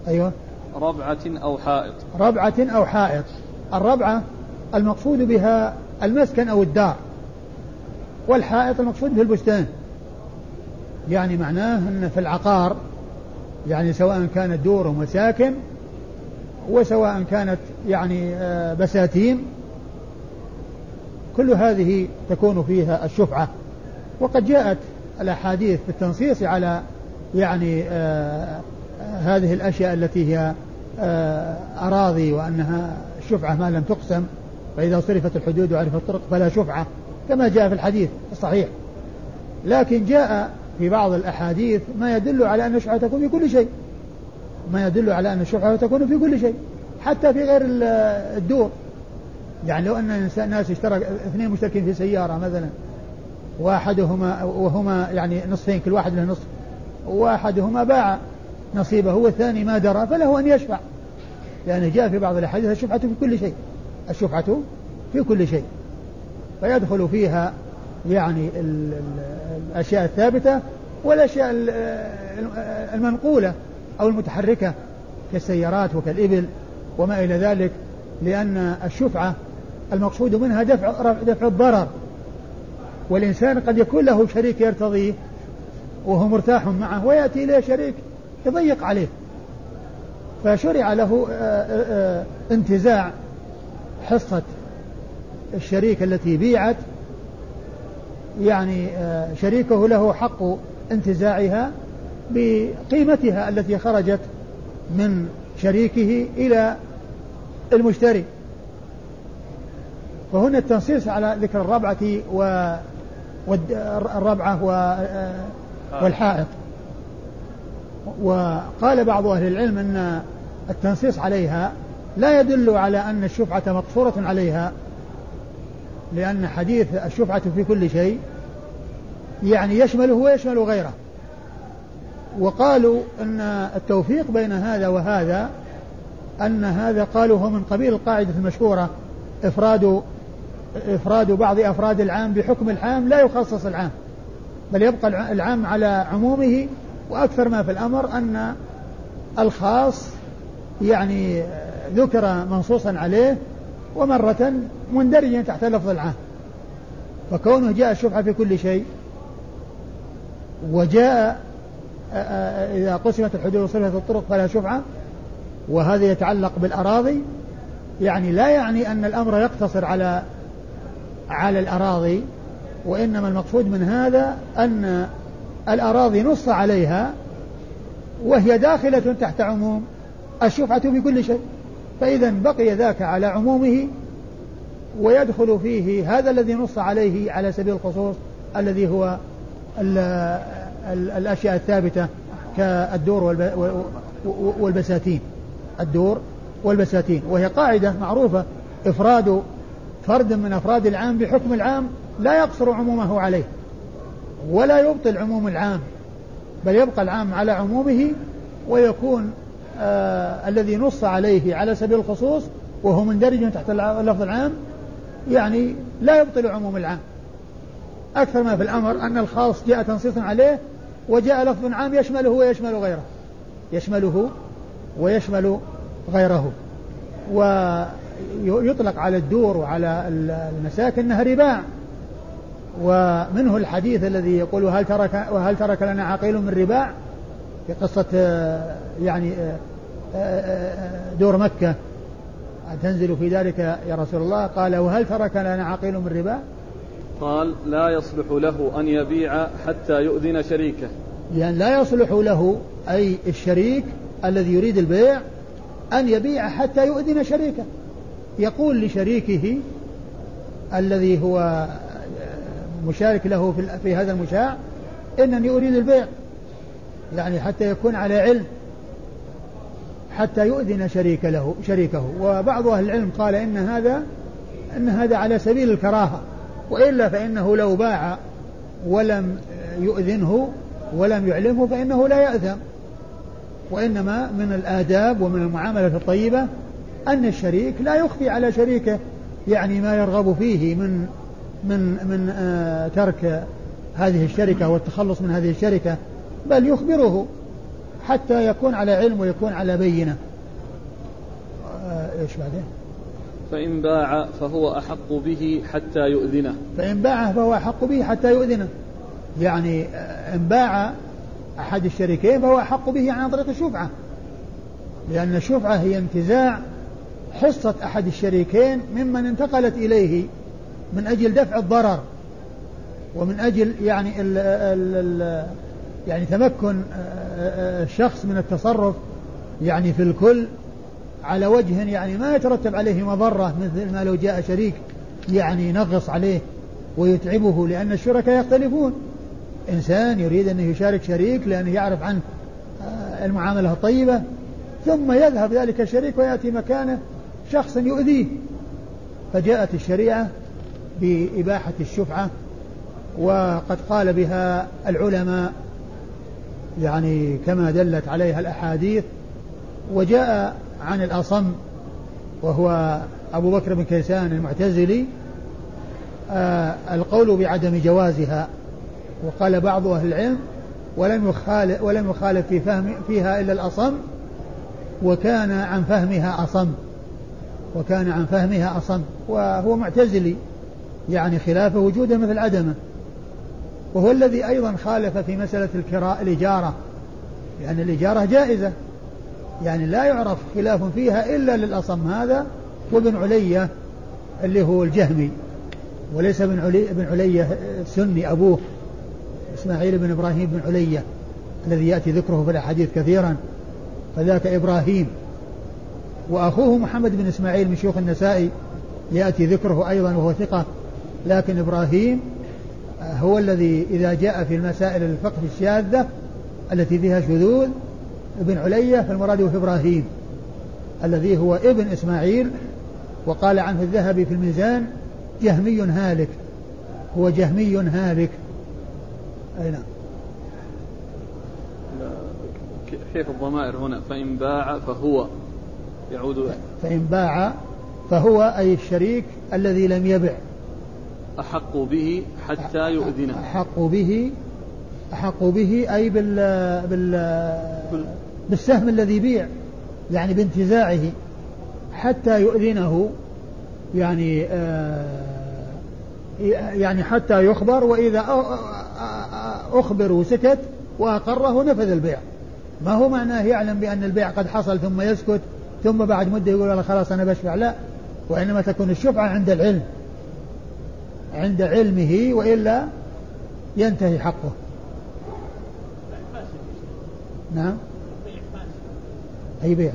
أيوه. ربعة أو حائط. ربعة أو حائط. الربعة المقصود بها المسكن أو الدار والحائط المقصود به البستان. يعني معناه أن في العقار يعني سواء كانت دور ومساكن وسواء كانت يعني آه، بساتين كل هذه تكون فيها الشفعة. وقد جاءت الأحاديث بالتنصيص على يعني آه هذه الأشياء التي هي آه أراضي وأنها الشفعة ما لم تقسم فإذا صرفت الحدود وعرفت الطرق فلا شفعة كما جاء في الحديث الصحيح. لكن جاء في بعض الأحاديث ما يدل على أن الشفعة تكون في كل شيء. ما يدل على أن الشفعة تكون في كل شيء حتى في غير الدور. يعني لو أن ناس اشترك اثنين مشتركين في سيارة مثلا واحدهما وهما يعني نصفين كل واحد له نصف. واحدهما باع نصيبه والثاني ما درى فله أن يشفع. لأنه جاء في بعض الأحاديث الشفعة في كل شيء. الشفعة في كل شيء. فيدخل فيها يعني الأشياء الثابتة والأشياء المنقولة أو المتحركة كالسيارات وكالإبل وما إلى ذلك لأن الشفعة المقصود منها دفع دفع الضرر. والإنسان قد يكون له شريك يرتضيه وهو مرتاح معه ويأتي إليه شريك يضيق عليه. فشرع له آه، آه، آه، انتزاع حصة الشريك التي بيعت يعني شريكه له حق انتزاعها بقيمتها التي خرجت من شريكه إلى المشتري. فهنا التنصيص على ذكر الربعة و والربعة والحائط. وقال بعض أهل العلم أن التنصيص عليها لا يدل على أن الشفعة مقصورة عليها. لأن حديث الشفعة في كل شيء يعني يشمله ويشمل غيره. وقالوا أن التوفيق بين هذا وهذا أن هذا قالوا هو من قبيل القاعدة المشهورة إفراد إفراد بعض أفراد العام بحكم العام لا يخصص العام بل يبقى العام على عمومه. وأكثر ما في الأمر أن الخاص يعني ذكر منصوصا عليه ومرة مندرجا تحت لفظ العام فكونه جاء الشفعة في كل شيء وجاء إذا قسمت الحدود وصلت الطرق فلا شفعة وهذا يتعلق بالأراضي. يعني لا يعني أن الأمر يقتصر على على الأراضي وإنما المقصود من هذا أن الأراضي نص عليها وهي داخلة تحت عموم الشفعة في كل شيء. فإذا بقي ذاك على عمومه ويدخل فيه هذا الذي نص عليه على سبيل الخصوص الذي هو ال ال الأشياء الثابتة كالدور والبساتين. الدور والبساتين. وهي قاعدة معروفة. إفراد فرد من أفراد العام بحكم العام لا يقصر عمومه عليه ولا يبطل عموم العام بل يبقى العام على عمومه ويكون آه الذي نص عليه على سبيل الخصوص وهو مندرج تحت اللفظ العام يعني لا يبطل عموم العام. أكثر ما في الأمر أن الخاص جاء تنصيص عليه وجاء لفظ عام يشمله ويشمل غيره. يشمله ويشمل غيره. ويطلق على الدور وعلى المساكن أنها رباع. ومنه الحديث الذي يقول وهل ترك وهل ترك لنا عقيل من رباع؟ في قصة يعني دور مكة. تنزل في ذلك يا رسول الله؟ قال وهل ترك لنا عقيل من رباع قال لا يصلح له أن يبيع حتى يؤذن شريكه. لأن يعني لا يصلح له أي الشريك الذي يريد البيع أن يبيع حتى يؤذن شريكه. يقول لشريكه الذي هو مشارك له في, في هذا المشاع إنني أريد البيع. يعني حتى يكون على علم. حتى يؤذن شريك له شريكه. وبعض أهل العلم قال إن هذا إن هذا على سبيل الكراهة. وإلا فإنه لو باع ولم يؤذنه ولم يعلمه فإنه لا يأثم. وإنما من الآداب ومن المعاملة الطيبة أن الشريك لا يخفي على شريكه يعني ما يرغب فيه من من من آه ترك هذه الشركة والتخلص من هذه الشركة بل يخبره. حتى يكون على علم ويكون على بينة. آه إيش بعدين؟ فإن باع فهو أحق به حتى يؤذنه. فإن باع فهو أحق به حتى يؤذنه. يعني آه، إن باع أحد الشريكين فهو أحق به عن طريق الشفعة لأن الشفعة هي انتزاع حصة أحد الشريكين ممن انتقلت إليه من أجل دفع الضرر. ومن أجل يعني ال ال ال يعني تمكن الشخص من التصرف يعني في الكل على وجه يعني ما يترتب عليه مضرة مثل ما لو جاء شريك يعني ينغص عليه ويتعبه لأن الشركاء يختلفون. إنسان يريد أن يشارك شريك لأنه يعرف عنه المعاملة الطيبة ثم يذهب ذلك الشريك ويأتي مكانه شخص يؤذيه. فجاءت الشريعة بإباحة الشفعة وقد قال بها العلماء يعني كما دلت عليها الأحاديث وجاء عن الأصم وهو أبو بكر بن كيسان المعتزلي آه القول بعدم جوازها. وقال بعض أهل العلم ولم يخالف ولم يخالف في فهم فيها إلا الأصم وكان عن فهمها أصم وكان عن فهمها أصم وهو معتزلي يعني خلاف وجوده مثل عدمه. وهو الذي أيضا خالف في مسألة الكراء الإجارة. لأن الإجارة جائزة. يعني لا يعرف خلاف فيها إلا للأصم هذا وابن علية اللي هو الجهمي. وليس بن علي بن علية السني أبوه إسماعيل بن إبراهيم بن علية الذي يأتي ذكره في الأحاديث كثيرا. فذاك إبراهيم. وأخوه محمد بن إسماعيل من شيوخ النسائي يأتي ذكره أيضا وهو ثقة. لكن إبراهيم هو الذي إذا جاء في المسائل الفقه الشاذة التي فيها شذوذ ابن علية فالمراد في إبراهيم الذي هو ابن إسماعيل وقال عنه الذهبي في الميزان جهمي هالك هو جهمي هالك. أي نعم. كيف الضمائر هنا؟ فإن باع فهو يعود فإن باع فهو أي الشريك الذي لم يبع. أحق به حتى يؤذنه. أحق به أحق به أي بال بال بالسهم الذي يبيع يعني بانتزاعه حتى يؤذنه يعني آه يعني حتى يخبر وإذا أخبر وسكت وأقره نفذ البيع. ما هو معناه يعلم بأن البيع قد حصل ثم يسكت ثم بعد مدة يقول خلاص أنا بشفع لا وإنما تكون الشفعة عند العلم. عند علمه وإلا ينتهي حقه. نعم. أي بيع؟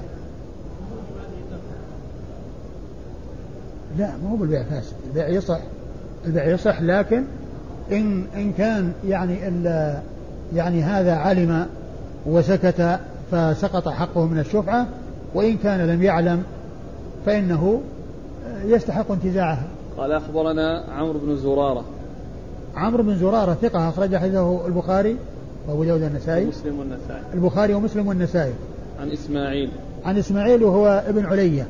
لا ما هو بالبيع فاسد. البيع يصح. البيع يصح لكن إن إن كان يعني يعني هذا علم وسكت فسقط حقه من الشفعة وإن كان لم يعلم فإنه يستحق انتزاعها قال أخبرنا عمرو بن زرارة. عمرو بن زرارة ثقة أخرج حديثه البخاري وأبو داود النسائي. ومسلم والنسائي. البخاري ومسلم والنسائي. عن إسماعيل. عن إسماعيل وهو ابن علية.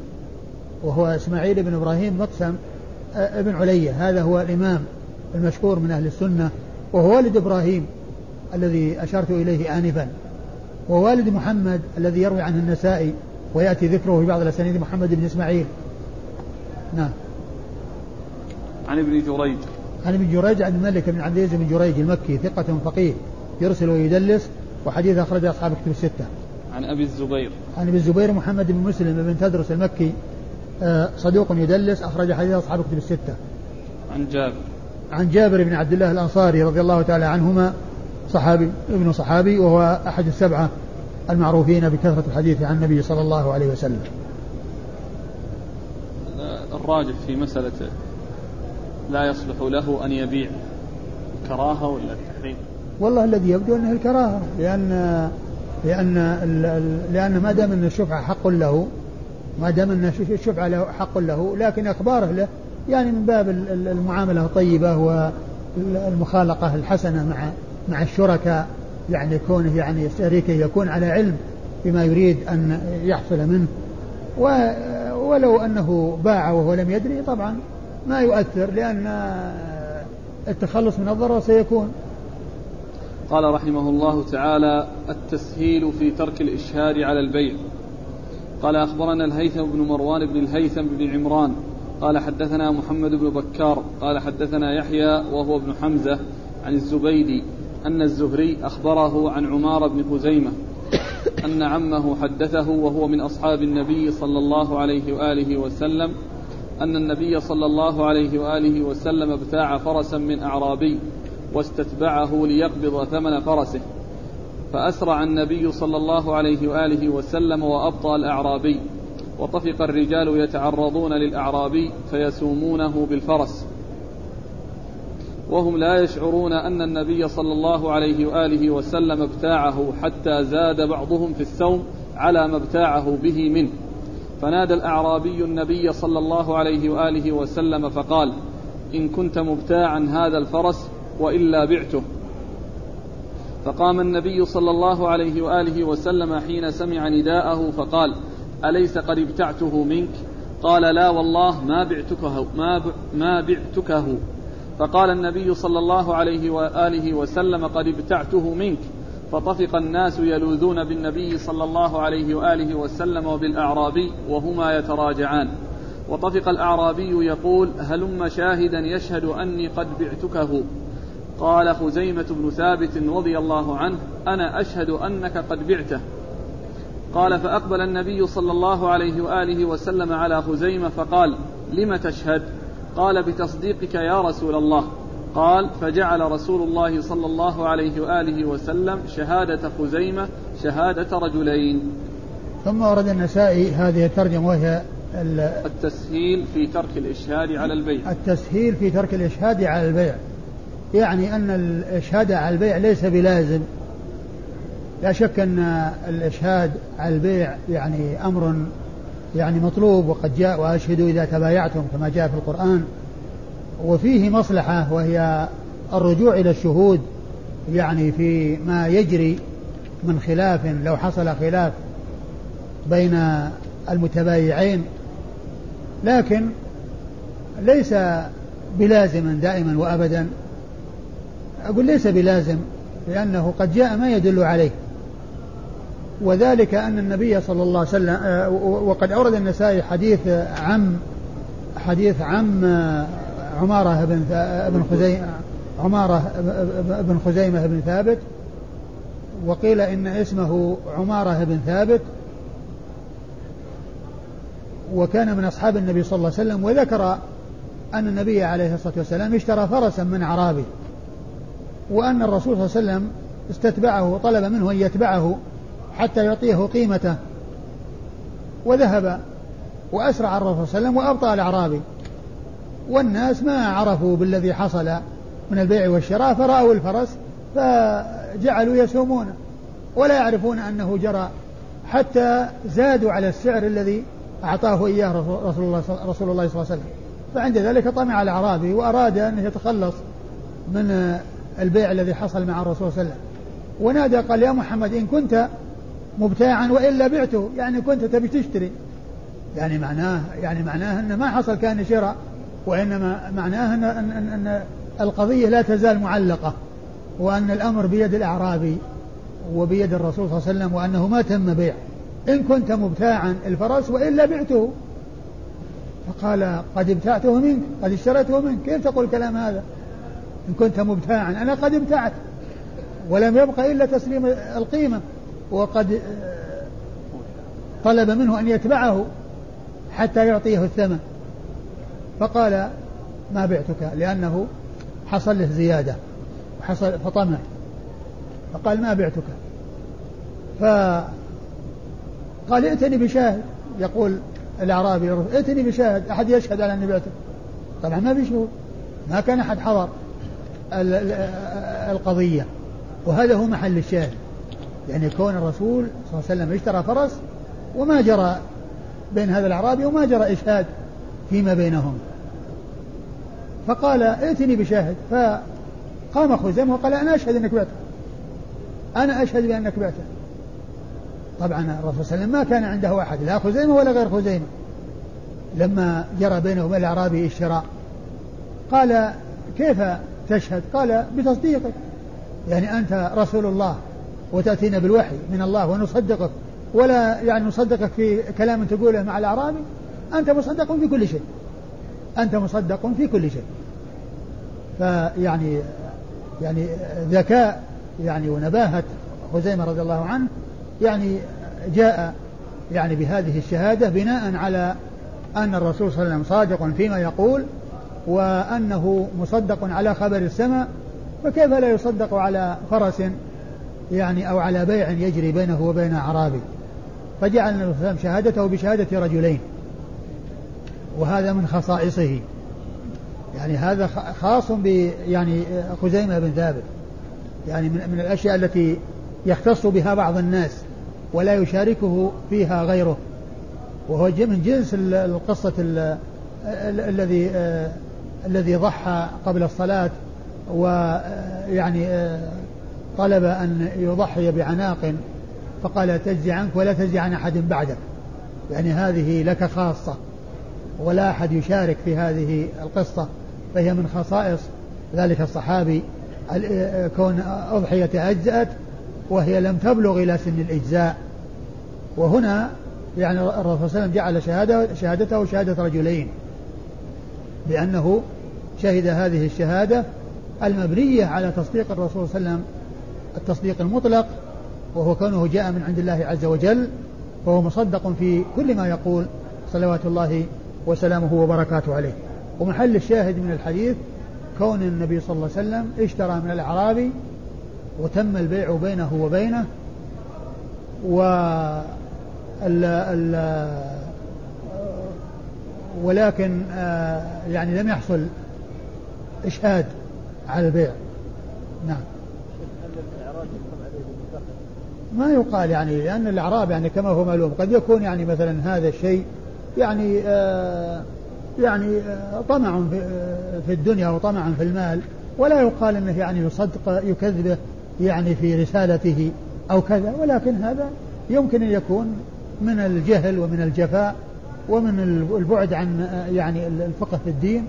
وهو إسماعيل بن إبراهيم مقسم آه، ابن علية. هذا هو الإمام المشهور من أهل السنة. وهو والد إبراهيم الذي أشرت إليه آنفا. ووالد محمد الذي يروي عنه النسائي ويأتي ذكره في بعض الأسانيد محمد بن إسماعيل. نعم. عن ابن جريج عن ابن جريج عن الملك بن عبد العزيز بن جريج المكي ثقة فقيه يرسل ويدلس وحديث أخرج أصحاب كتب الستة. عن أبي الزبير. عن أبي الزبير محمد بن مسلم بن تدرس المكي آه، صدوق يدلس أخرج حديث أصحاب كتب الستة. عن جابر. عن جابر بن عبد الله الأنصاري رضي الله تعالى عنهما صحابي ابن صحابي وهو أحد السبعة المعروفين بكثرة الحديث عن النبي صلى الله عليه وسلم. الراجح في مسألة لا يصلح له أن يبيع كراهة ولا التحريم. والله الذي يبدو أنه الكراهة لأن لأن لأن ما دام أن الشفعة حق له ما دام أن الشفعة له حق له لكن إخباره له يعني من باب المعاملة الطيبة والمخالقة الحسنة مع مع الشركاء يعني كونه يعني شريكه يكون على علم بما يريد أن يحصل منه. ولو أنه باع وهو لم يدري طبعا ما يؤثر لأن التخلص من الضرر سيكون. قال رحمه الله تعالى التسهيل في ترك الإشهاد على البيع. قال أخبرنا الهيثم بن مروان بن الهيثم بن عمران. قال حدثنا محمد بن بكار. قال حدثنا يحيى وهو ابن حمزة عن الزبيدي أن الزهري أخبره عن عمار بن خزيمة أن عمه حدثه وهو من أصحاب النبي صلى الله عليه وآله وسلم أن النبي صلى الله عليه وآله وسلم ابتاع فرسا من أعرابي واستتبعه ليقبض ثمن فرسه. فأسرع النبي صلى الله عليه وآله وسلم وأبطى الأعرابي. وطفق الرجال يتعرضون للأعرابي فيسومونه بالفرس. وهم لا يشعرون أن النبي صلى الله عليه وآله وسلم ابتاعه حتى زاد بعضهم في السوم على ما ابتاعه به منه. فنادى الأعرابي النبي صلى الله عليه وآله وسلم فقال إن كنت مبتاعا هذا الفرس وإلا بعته. فقام النبي صلى الله عليه وآله وسلم حين سمع نداءه فقال أليس قد ابتعته منك؟ قال لا والله ما بعتكه ما, ما بعتكه. فقال النبي صلى الله عليه وآله وسلم قد ابتعته منك. فطفق الناس يلوذون بالنبي صلى الله عليه وآله وسلم وبالأعرابي وهما يتراجعان. وطفق الأعرابي يقول هلم شاهدا يشهد أني قد بعتكه. قال خزيمة بن ثابت رضي الله عنه أنا أشهد أنك قد بعته. قال فأقبل النبي صلى الله عليه وآله وسلم على خزيمة فقال لم تشهد؟ قال بتصديقك يا رسول الله. قال فجعل رسول الله صلى الله عليه وآله وسلم شهادة خزيمة شهادة رجلين. ثم ورد النسائي هذه الترجمة وهي التسهيل في ترك الإشهاد على البيع. التسهيل في ترك الإشهاد على البيع. يعني أن الإشهاد على البيع ليس بلازم. لا شك أن الإشهاد على البيع يعني أمر يعني مطلوب وقد جاء وأشهدوا إذا تبايعتم كما جاء في القرآن. وفيه مصلحة وهي الرجوع إلى الشهود يعني في ما يجري من خلاف لو حصل خلاف بين المتبايعين. لكن ليس بلازما دائما وابدا. أقول ليس بلازم لأنه قد جاء ما يدل عليه. وذلك أن النبي صلى الله عليه وسلم آه، وقد أورد النسائي حديث عم حديث عم عمارة بن بن خزيمة عمارة بن خزيمة بن ثابت وقيل إن اسمه عمارة بن ثابت وكان من أصحاب النبي صلى الله عليه وسلم وذكر أن النبي عليه الصلاة والسلام اشترى فرسا من أعرابي وأن الرسول صلى الله عليه وسلم استتبعه وطلب منه أن يتبعه حتى يعطيه قيمته وذهب وأسرع الرسول صلى الله عليه وسلم وأبطأ الأعرابي. والناس ما عرفوا بالذي حصل من البيع والشراء فرأوا الفرس فجعلوا يسومونه ولا يعرفون أنه جرى حتى زادوا على السعر الذي أعطاه إياه رسول الله رسول الله صلى الله عليه وسلم. فعند ذلك طمع الأعرابي وأراد أن يتخلص من البيع الذي حصل مع الرسول صلى الله عليه وسلم. ونادى قال يا محمد إن كنت مبتاعا وإلا بعته يعني كنت تبي تشتري. يعني معناه يعني معناه أن ما حصل كان شراء. وإنما معناه أن, أن, أن, أن القضية لا تزال معلقة وأن الأمر بيد الأعرابي وبيد الرسول صلى الله عليه وسلم وأنه ما تم بيع. إن كنت مبتاعا الفرس وإلا بعته. فقال قد ابتعته منك قد اشتريته منك. كيف تقول الكلام هذا؟ إن كنت مبتاعا أنا قد ابتعت ولم يبق إلا تسليم القيمة. وقد طلب منه أن يتبعه حتى يعطيه الثمن. فقال ما بعتك؟ لأنه حصل له زيادة حصل فطمع. فقال ما بعتك؟ ف قال ائتني بشاهد. يقول الأعرابي ائتني بشاهد أحد يشهد على أني بعته طبعا ما في شهود. ما كان أحد حضر القضية. وهذا هو محل الشاهد. يعني كون الرسول صلى الله عليه وسلم اشترى فرس وما جرى بين هذا الأعرابي وما جرى إشهاد فيما بينهم. فقال ائتني بشاهد. فقام خزيمة وقال أنا أشهد أنك بعته. أنا أشهد بأنك بعته. طبعا الرسول صلى الله عليه وسلم ما كان عنده أحد لا خزيمة ولا غير خزيمة لما جرى بينه وبين الأعرابي الشراء قال كيف تشهد؟ قال بتصديقك. يعني أنت رسول الله وتأتينا بالوحي من الله ونصدقك. ولا يعني نصدقك في كلام تقوله مع الأعرابي؟ أنت مصدق في كل شيء. أنت مصدق في كل شيء. فيعني يعني ذكاء يعني ونباهة خزيمة رضي الله عنه يعني جاء يعني بهذه الشهادة بناء على أن الرسول صلى الله عليه وسلم صادق فيما يقول وأنه مصدق على خبر السماء فكيف لا يصدق على فرس يعني أو على بيع يجري بينه وبين أعرابي فجعل النبي صلى الله عليه وسلم شهادته بشهادة رجلين. وهذا من خصائصه. يعني هذا خاص ب يعني خزيمة بن ثابت. يعني من, من الأشياء التي يختص بها بعض الناس ولا يشاركه فيها غيره. وهو من جنس القصة الذي آه، الذي ضحى قبل الصلاة ويعني آه، طلب أن يضحي بعناق فقال تجزي عنك ولا تجزي عن أحد بعدك. يعني هذه لك خاصة. ولا أحد يشارك في هذه القصة فهي من خصائص ذلك الصحابي. كون أضحية أجزأت وهي لم تبلغ إلى سن الإجزاء. وهنا يعني الرسول صلى الله عليه وسلم جعل شهادة شهادته شهادة رجلين. لأنه شهد هذه الشهادة المبنية على تصديق الرسول صلى الله عليه وسلم التصديق المطلق وهو كونه جاء من عند الله عز وجل وهو مصدق في كل ما يقول صلوات الله وسلامه وبركاته عليه. ومحل الشاهد من الحديث كون النبي صلى الله عليه وسلم اشترى من الأعرابي وتم البيع بينه وبينه و ال ال ولكن آه، يعني لم يحصل إشهاد على البيع. نعم. ما يقال يعني لأن الأعراب يعني كما هو معلوم قد يكون يعني مثلا هذا الشيء يعني آه يعني آه طمع في, آه في الدنيا وطمع في المال. ولا يقال إنه يعني يصدق يكذبه يعني في رسالته أو كذا. ولكن هذا يمكن أن يكون من الجهل ومن الجفاء ومن البعد عن يعني الفقه في الدين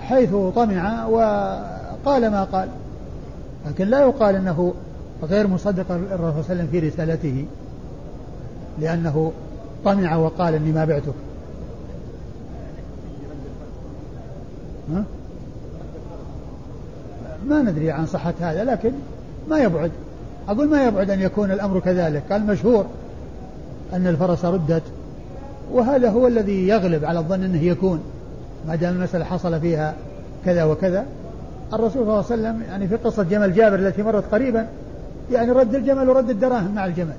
حيث طمع وقال ما قال. لكن لا يقال إنه غير مصدق الرسول صلى الله عليه وسلم في رسالته لأنه طمع وقال إني ما بعتك ها؟ ما ندري عن صحة هذا لكن ما يبعد. أقول ما يبعد أن يكون الأمر كذلك. قال مشهور أن الفرس ردت وهذا هو الذي يغلب على الظن أنه يكون. ما دام المسألة حصل فيها كذا وكذا الرسول صلى الله عليه وسلم يعني في قصة جمل جابر التي مرت قريبا يعني رد الجمل ورد الدراهم مع الجمل.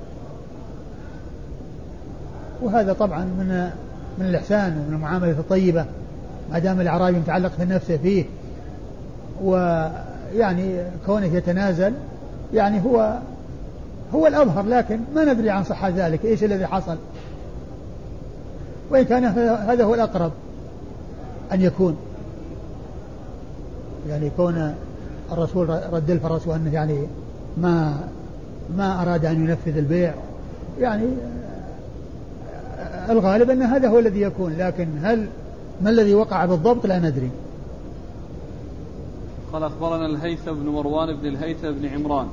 وهذا طبعا من من الإحسان ومن المعاملة الطيبة ما دام الأعرابي متعلق في نفسه فيه. ويعني كونه يتنازل يعني هو هو الأظهر لكن ما ندري عن صحة ذلك إيش الذي حصل. وإن كان هذا هو الأقرب أن يكون. يعني كون الرسول رد الفرس وأنه يعني ما ما أراد أن ينفذ البيع يعني الغالب أن هذا هو الذي يكون لكن هل ما الذي وقع بالضبط لا ندري. قال أخبرنا الهيثم بن مروان بن الهيثم بن عمران.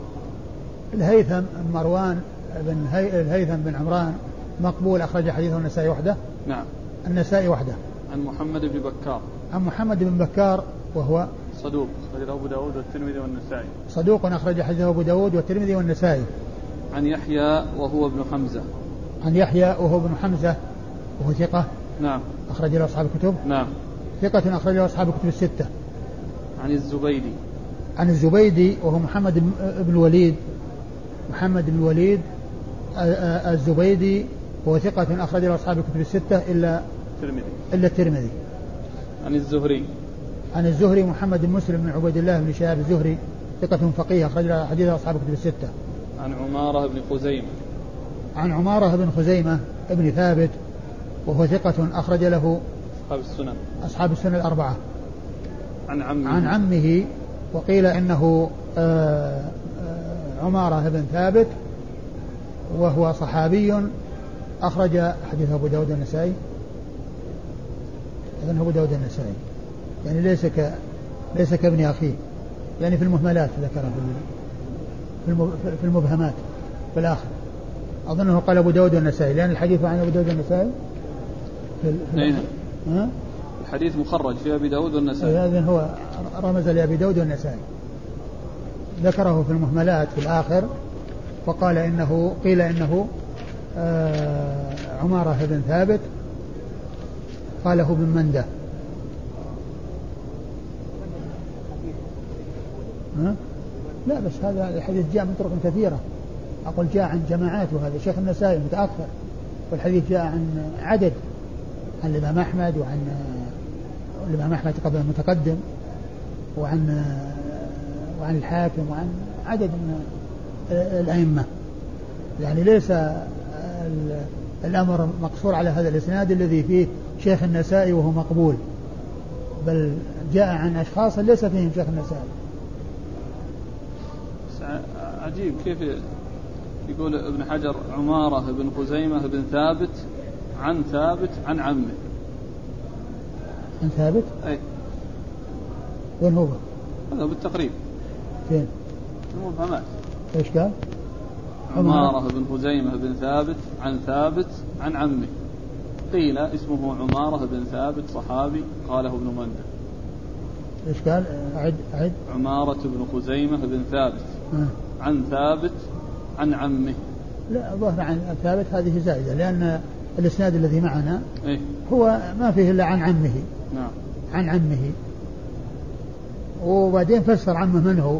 الهيثم مروان بن هي... الهيثم بن عمران مقبول أخرج حديثه النسائي وحده. نعم. النسائي وحده. عن محمد بن بكار. عن محمد بن بكار وهو صدوق أخرجه أبو داود والترمذي والنسائي. صدوق أخرج حديثه أبو داود والترمذي والنسائي. عن يحيى وهو ابن حمزة. عن يحيى وهو ابن حمزة وهو ثقة. نعم. أخرج له أصحاب الكتب. نعم. ثقة أخرج له أصحاب الكتب الستة. عن الزبيدي. عن الزبيدي وهو محمد بن الوليد. محمد بن الوليد الزبيدي وهو ثقة أخرج له أصحاب الكتب الستة إلا الترمذي إلا الترمذي. عن الزهري. عن الزهري محمد بن مسلم بن عبيد الله بن شهاب الزهري ثقة فقيه أخرج حديث أصحاب الكتب الستة. عن عمارة بن خزيمة. عن عمارة بن خزيمة بن ثابت وهو ثقة أخرج له أصحاب السنن. أصحاب السنن الأربعة. عن عمه. عن عمه وقيل إنه آه، آه، عمارة بن ثابت وهو صحابي أخرج حديث أبو داود النسائي أظن أبو داود النسائي يعني ليس ك ليس كابن أخيه يعني في المهملات ذكره في في المبهمات في الآخر أظنه قال أبو داود النسائي لأن الحديث عن أبو داود النسائي في, في ها؟ الحديث مخرج في أبي داود والنسائي. هذا هو رمز لأبي داود والنسائي. ذكره في المهملات في الآخر وقال إنه قيل إنه آه عمارة بن ثابت قاله ابن منده. ها؟ لا بس هذا الحديث جاء من طرق كثيرة. أقول جاء عن جماعات وهذا شيخ النسائي متأخر والحديث جاء عن عدد عن الإمام أحمد وعن الإمام أحمد قبل المتقدم وعن وعن الحاكم وعن عدد من الأئمة. يعني ليس الأمر مقصور على هذا الإسناد الذي فيه شيخ النسائي وهو مقبول بل جاء عن أشخاص ليس فيهم شيخ النسائي. عجيب كيف يقول ابن حجر عمارة بن خزيمة بن ثابت عن ثابت عن عمه عن ثابت؟ أي وين هو؟ هذا بالتقريب فين؟ المبهمات إيش قال؟ عمارة بن خزيمة بن ثابت عن ثابت عن عمه قيل اسمه عمارة بن ثابت صحابي قاله ابن منده إيش قال؟ أعد أعد عمارة بن خزيمة بن ثابت آه. عن ثابت عن عمه. لا الظاهر عن ثابت هذه زائدة لأن الإسناد الذي معنا إيه؟ هو ما فيه إلا عن عمه. نعم. عن عمه. وبعدين فسر عمه من هو؟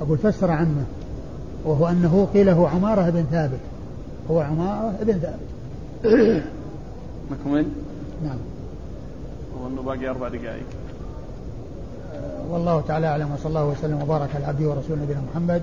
أقول فسر عمه وهو أنه قيل هو عمارة بن ثابت. هو عمارة بن ثابت. [COUGHS] نكمل نعم. وأنه باقي أربع دقائق. والله تعالى أعلم وصلى الله وسلم وبارك على عبده ورسوله نبينا محمد.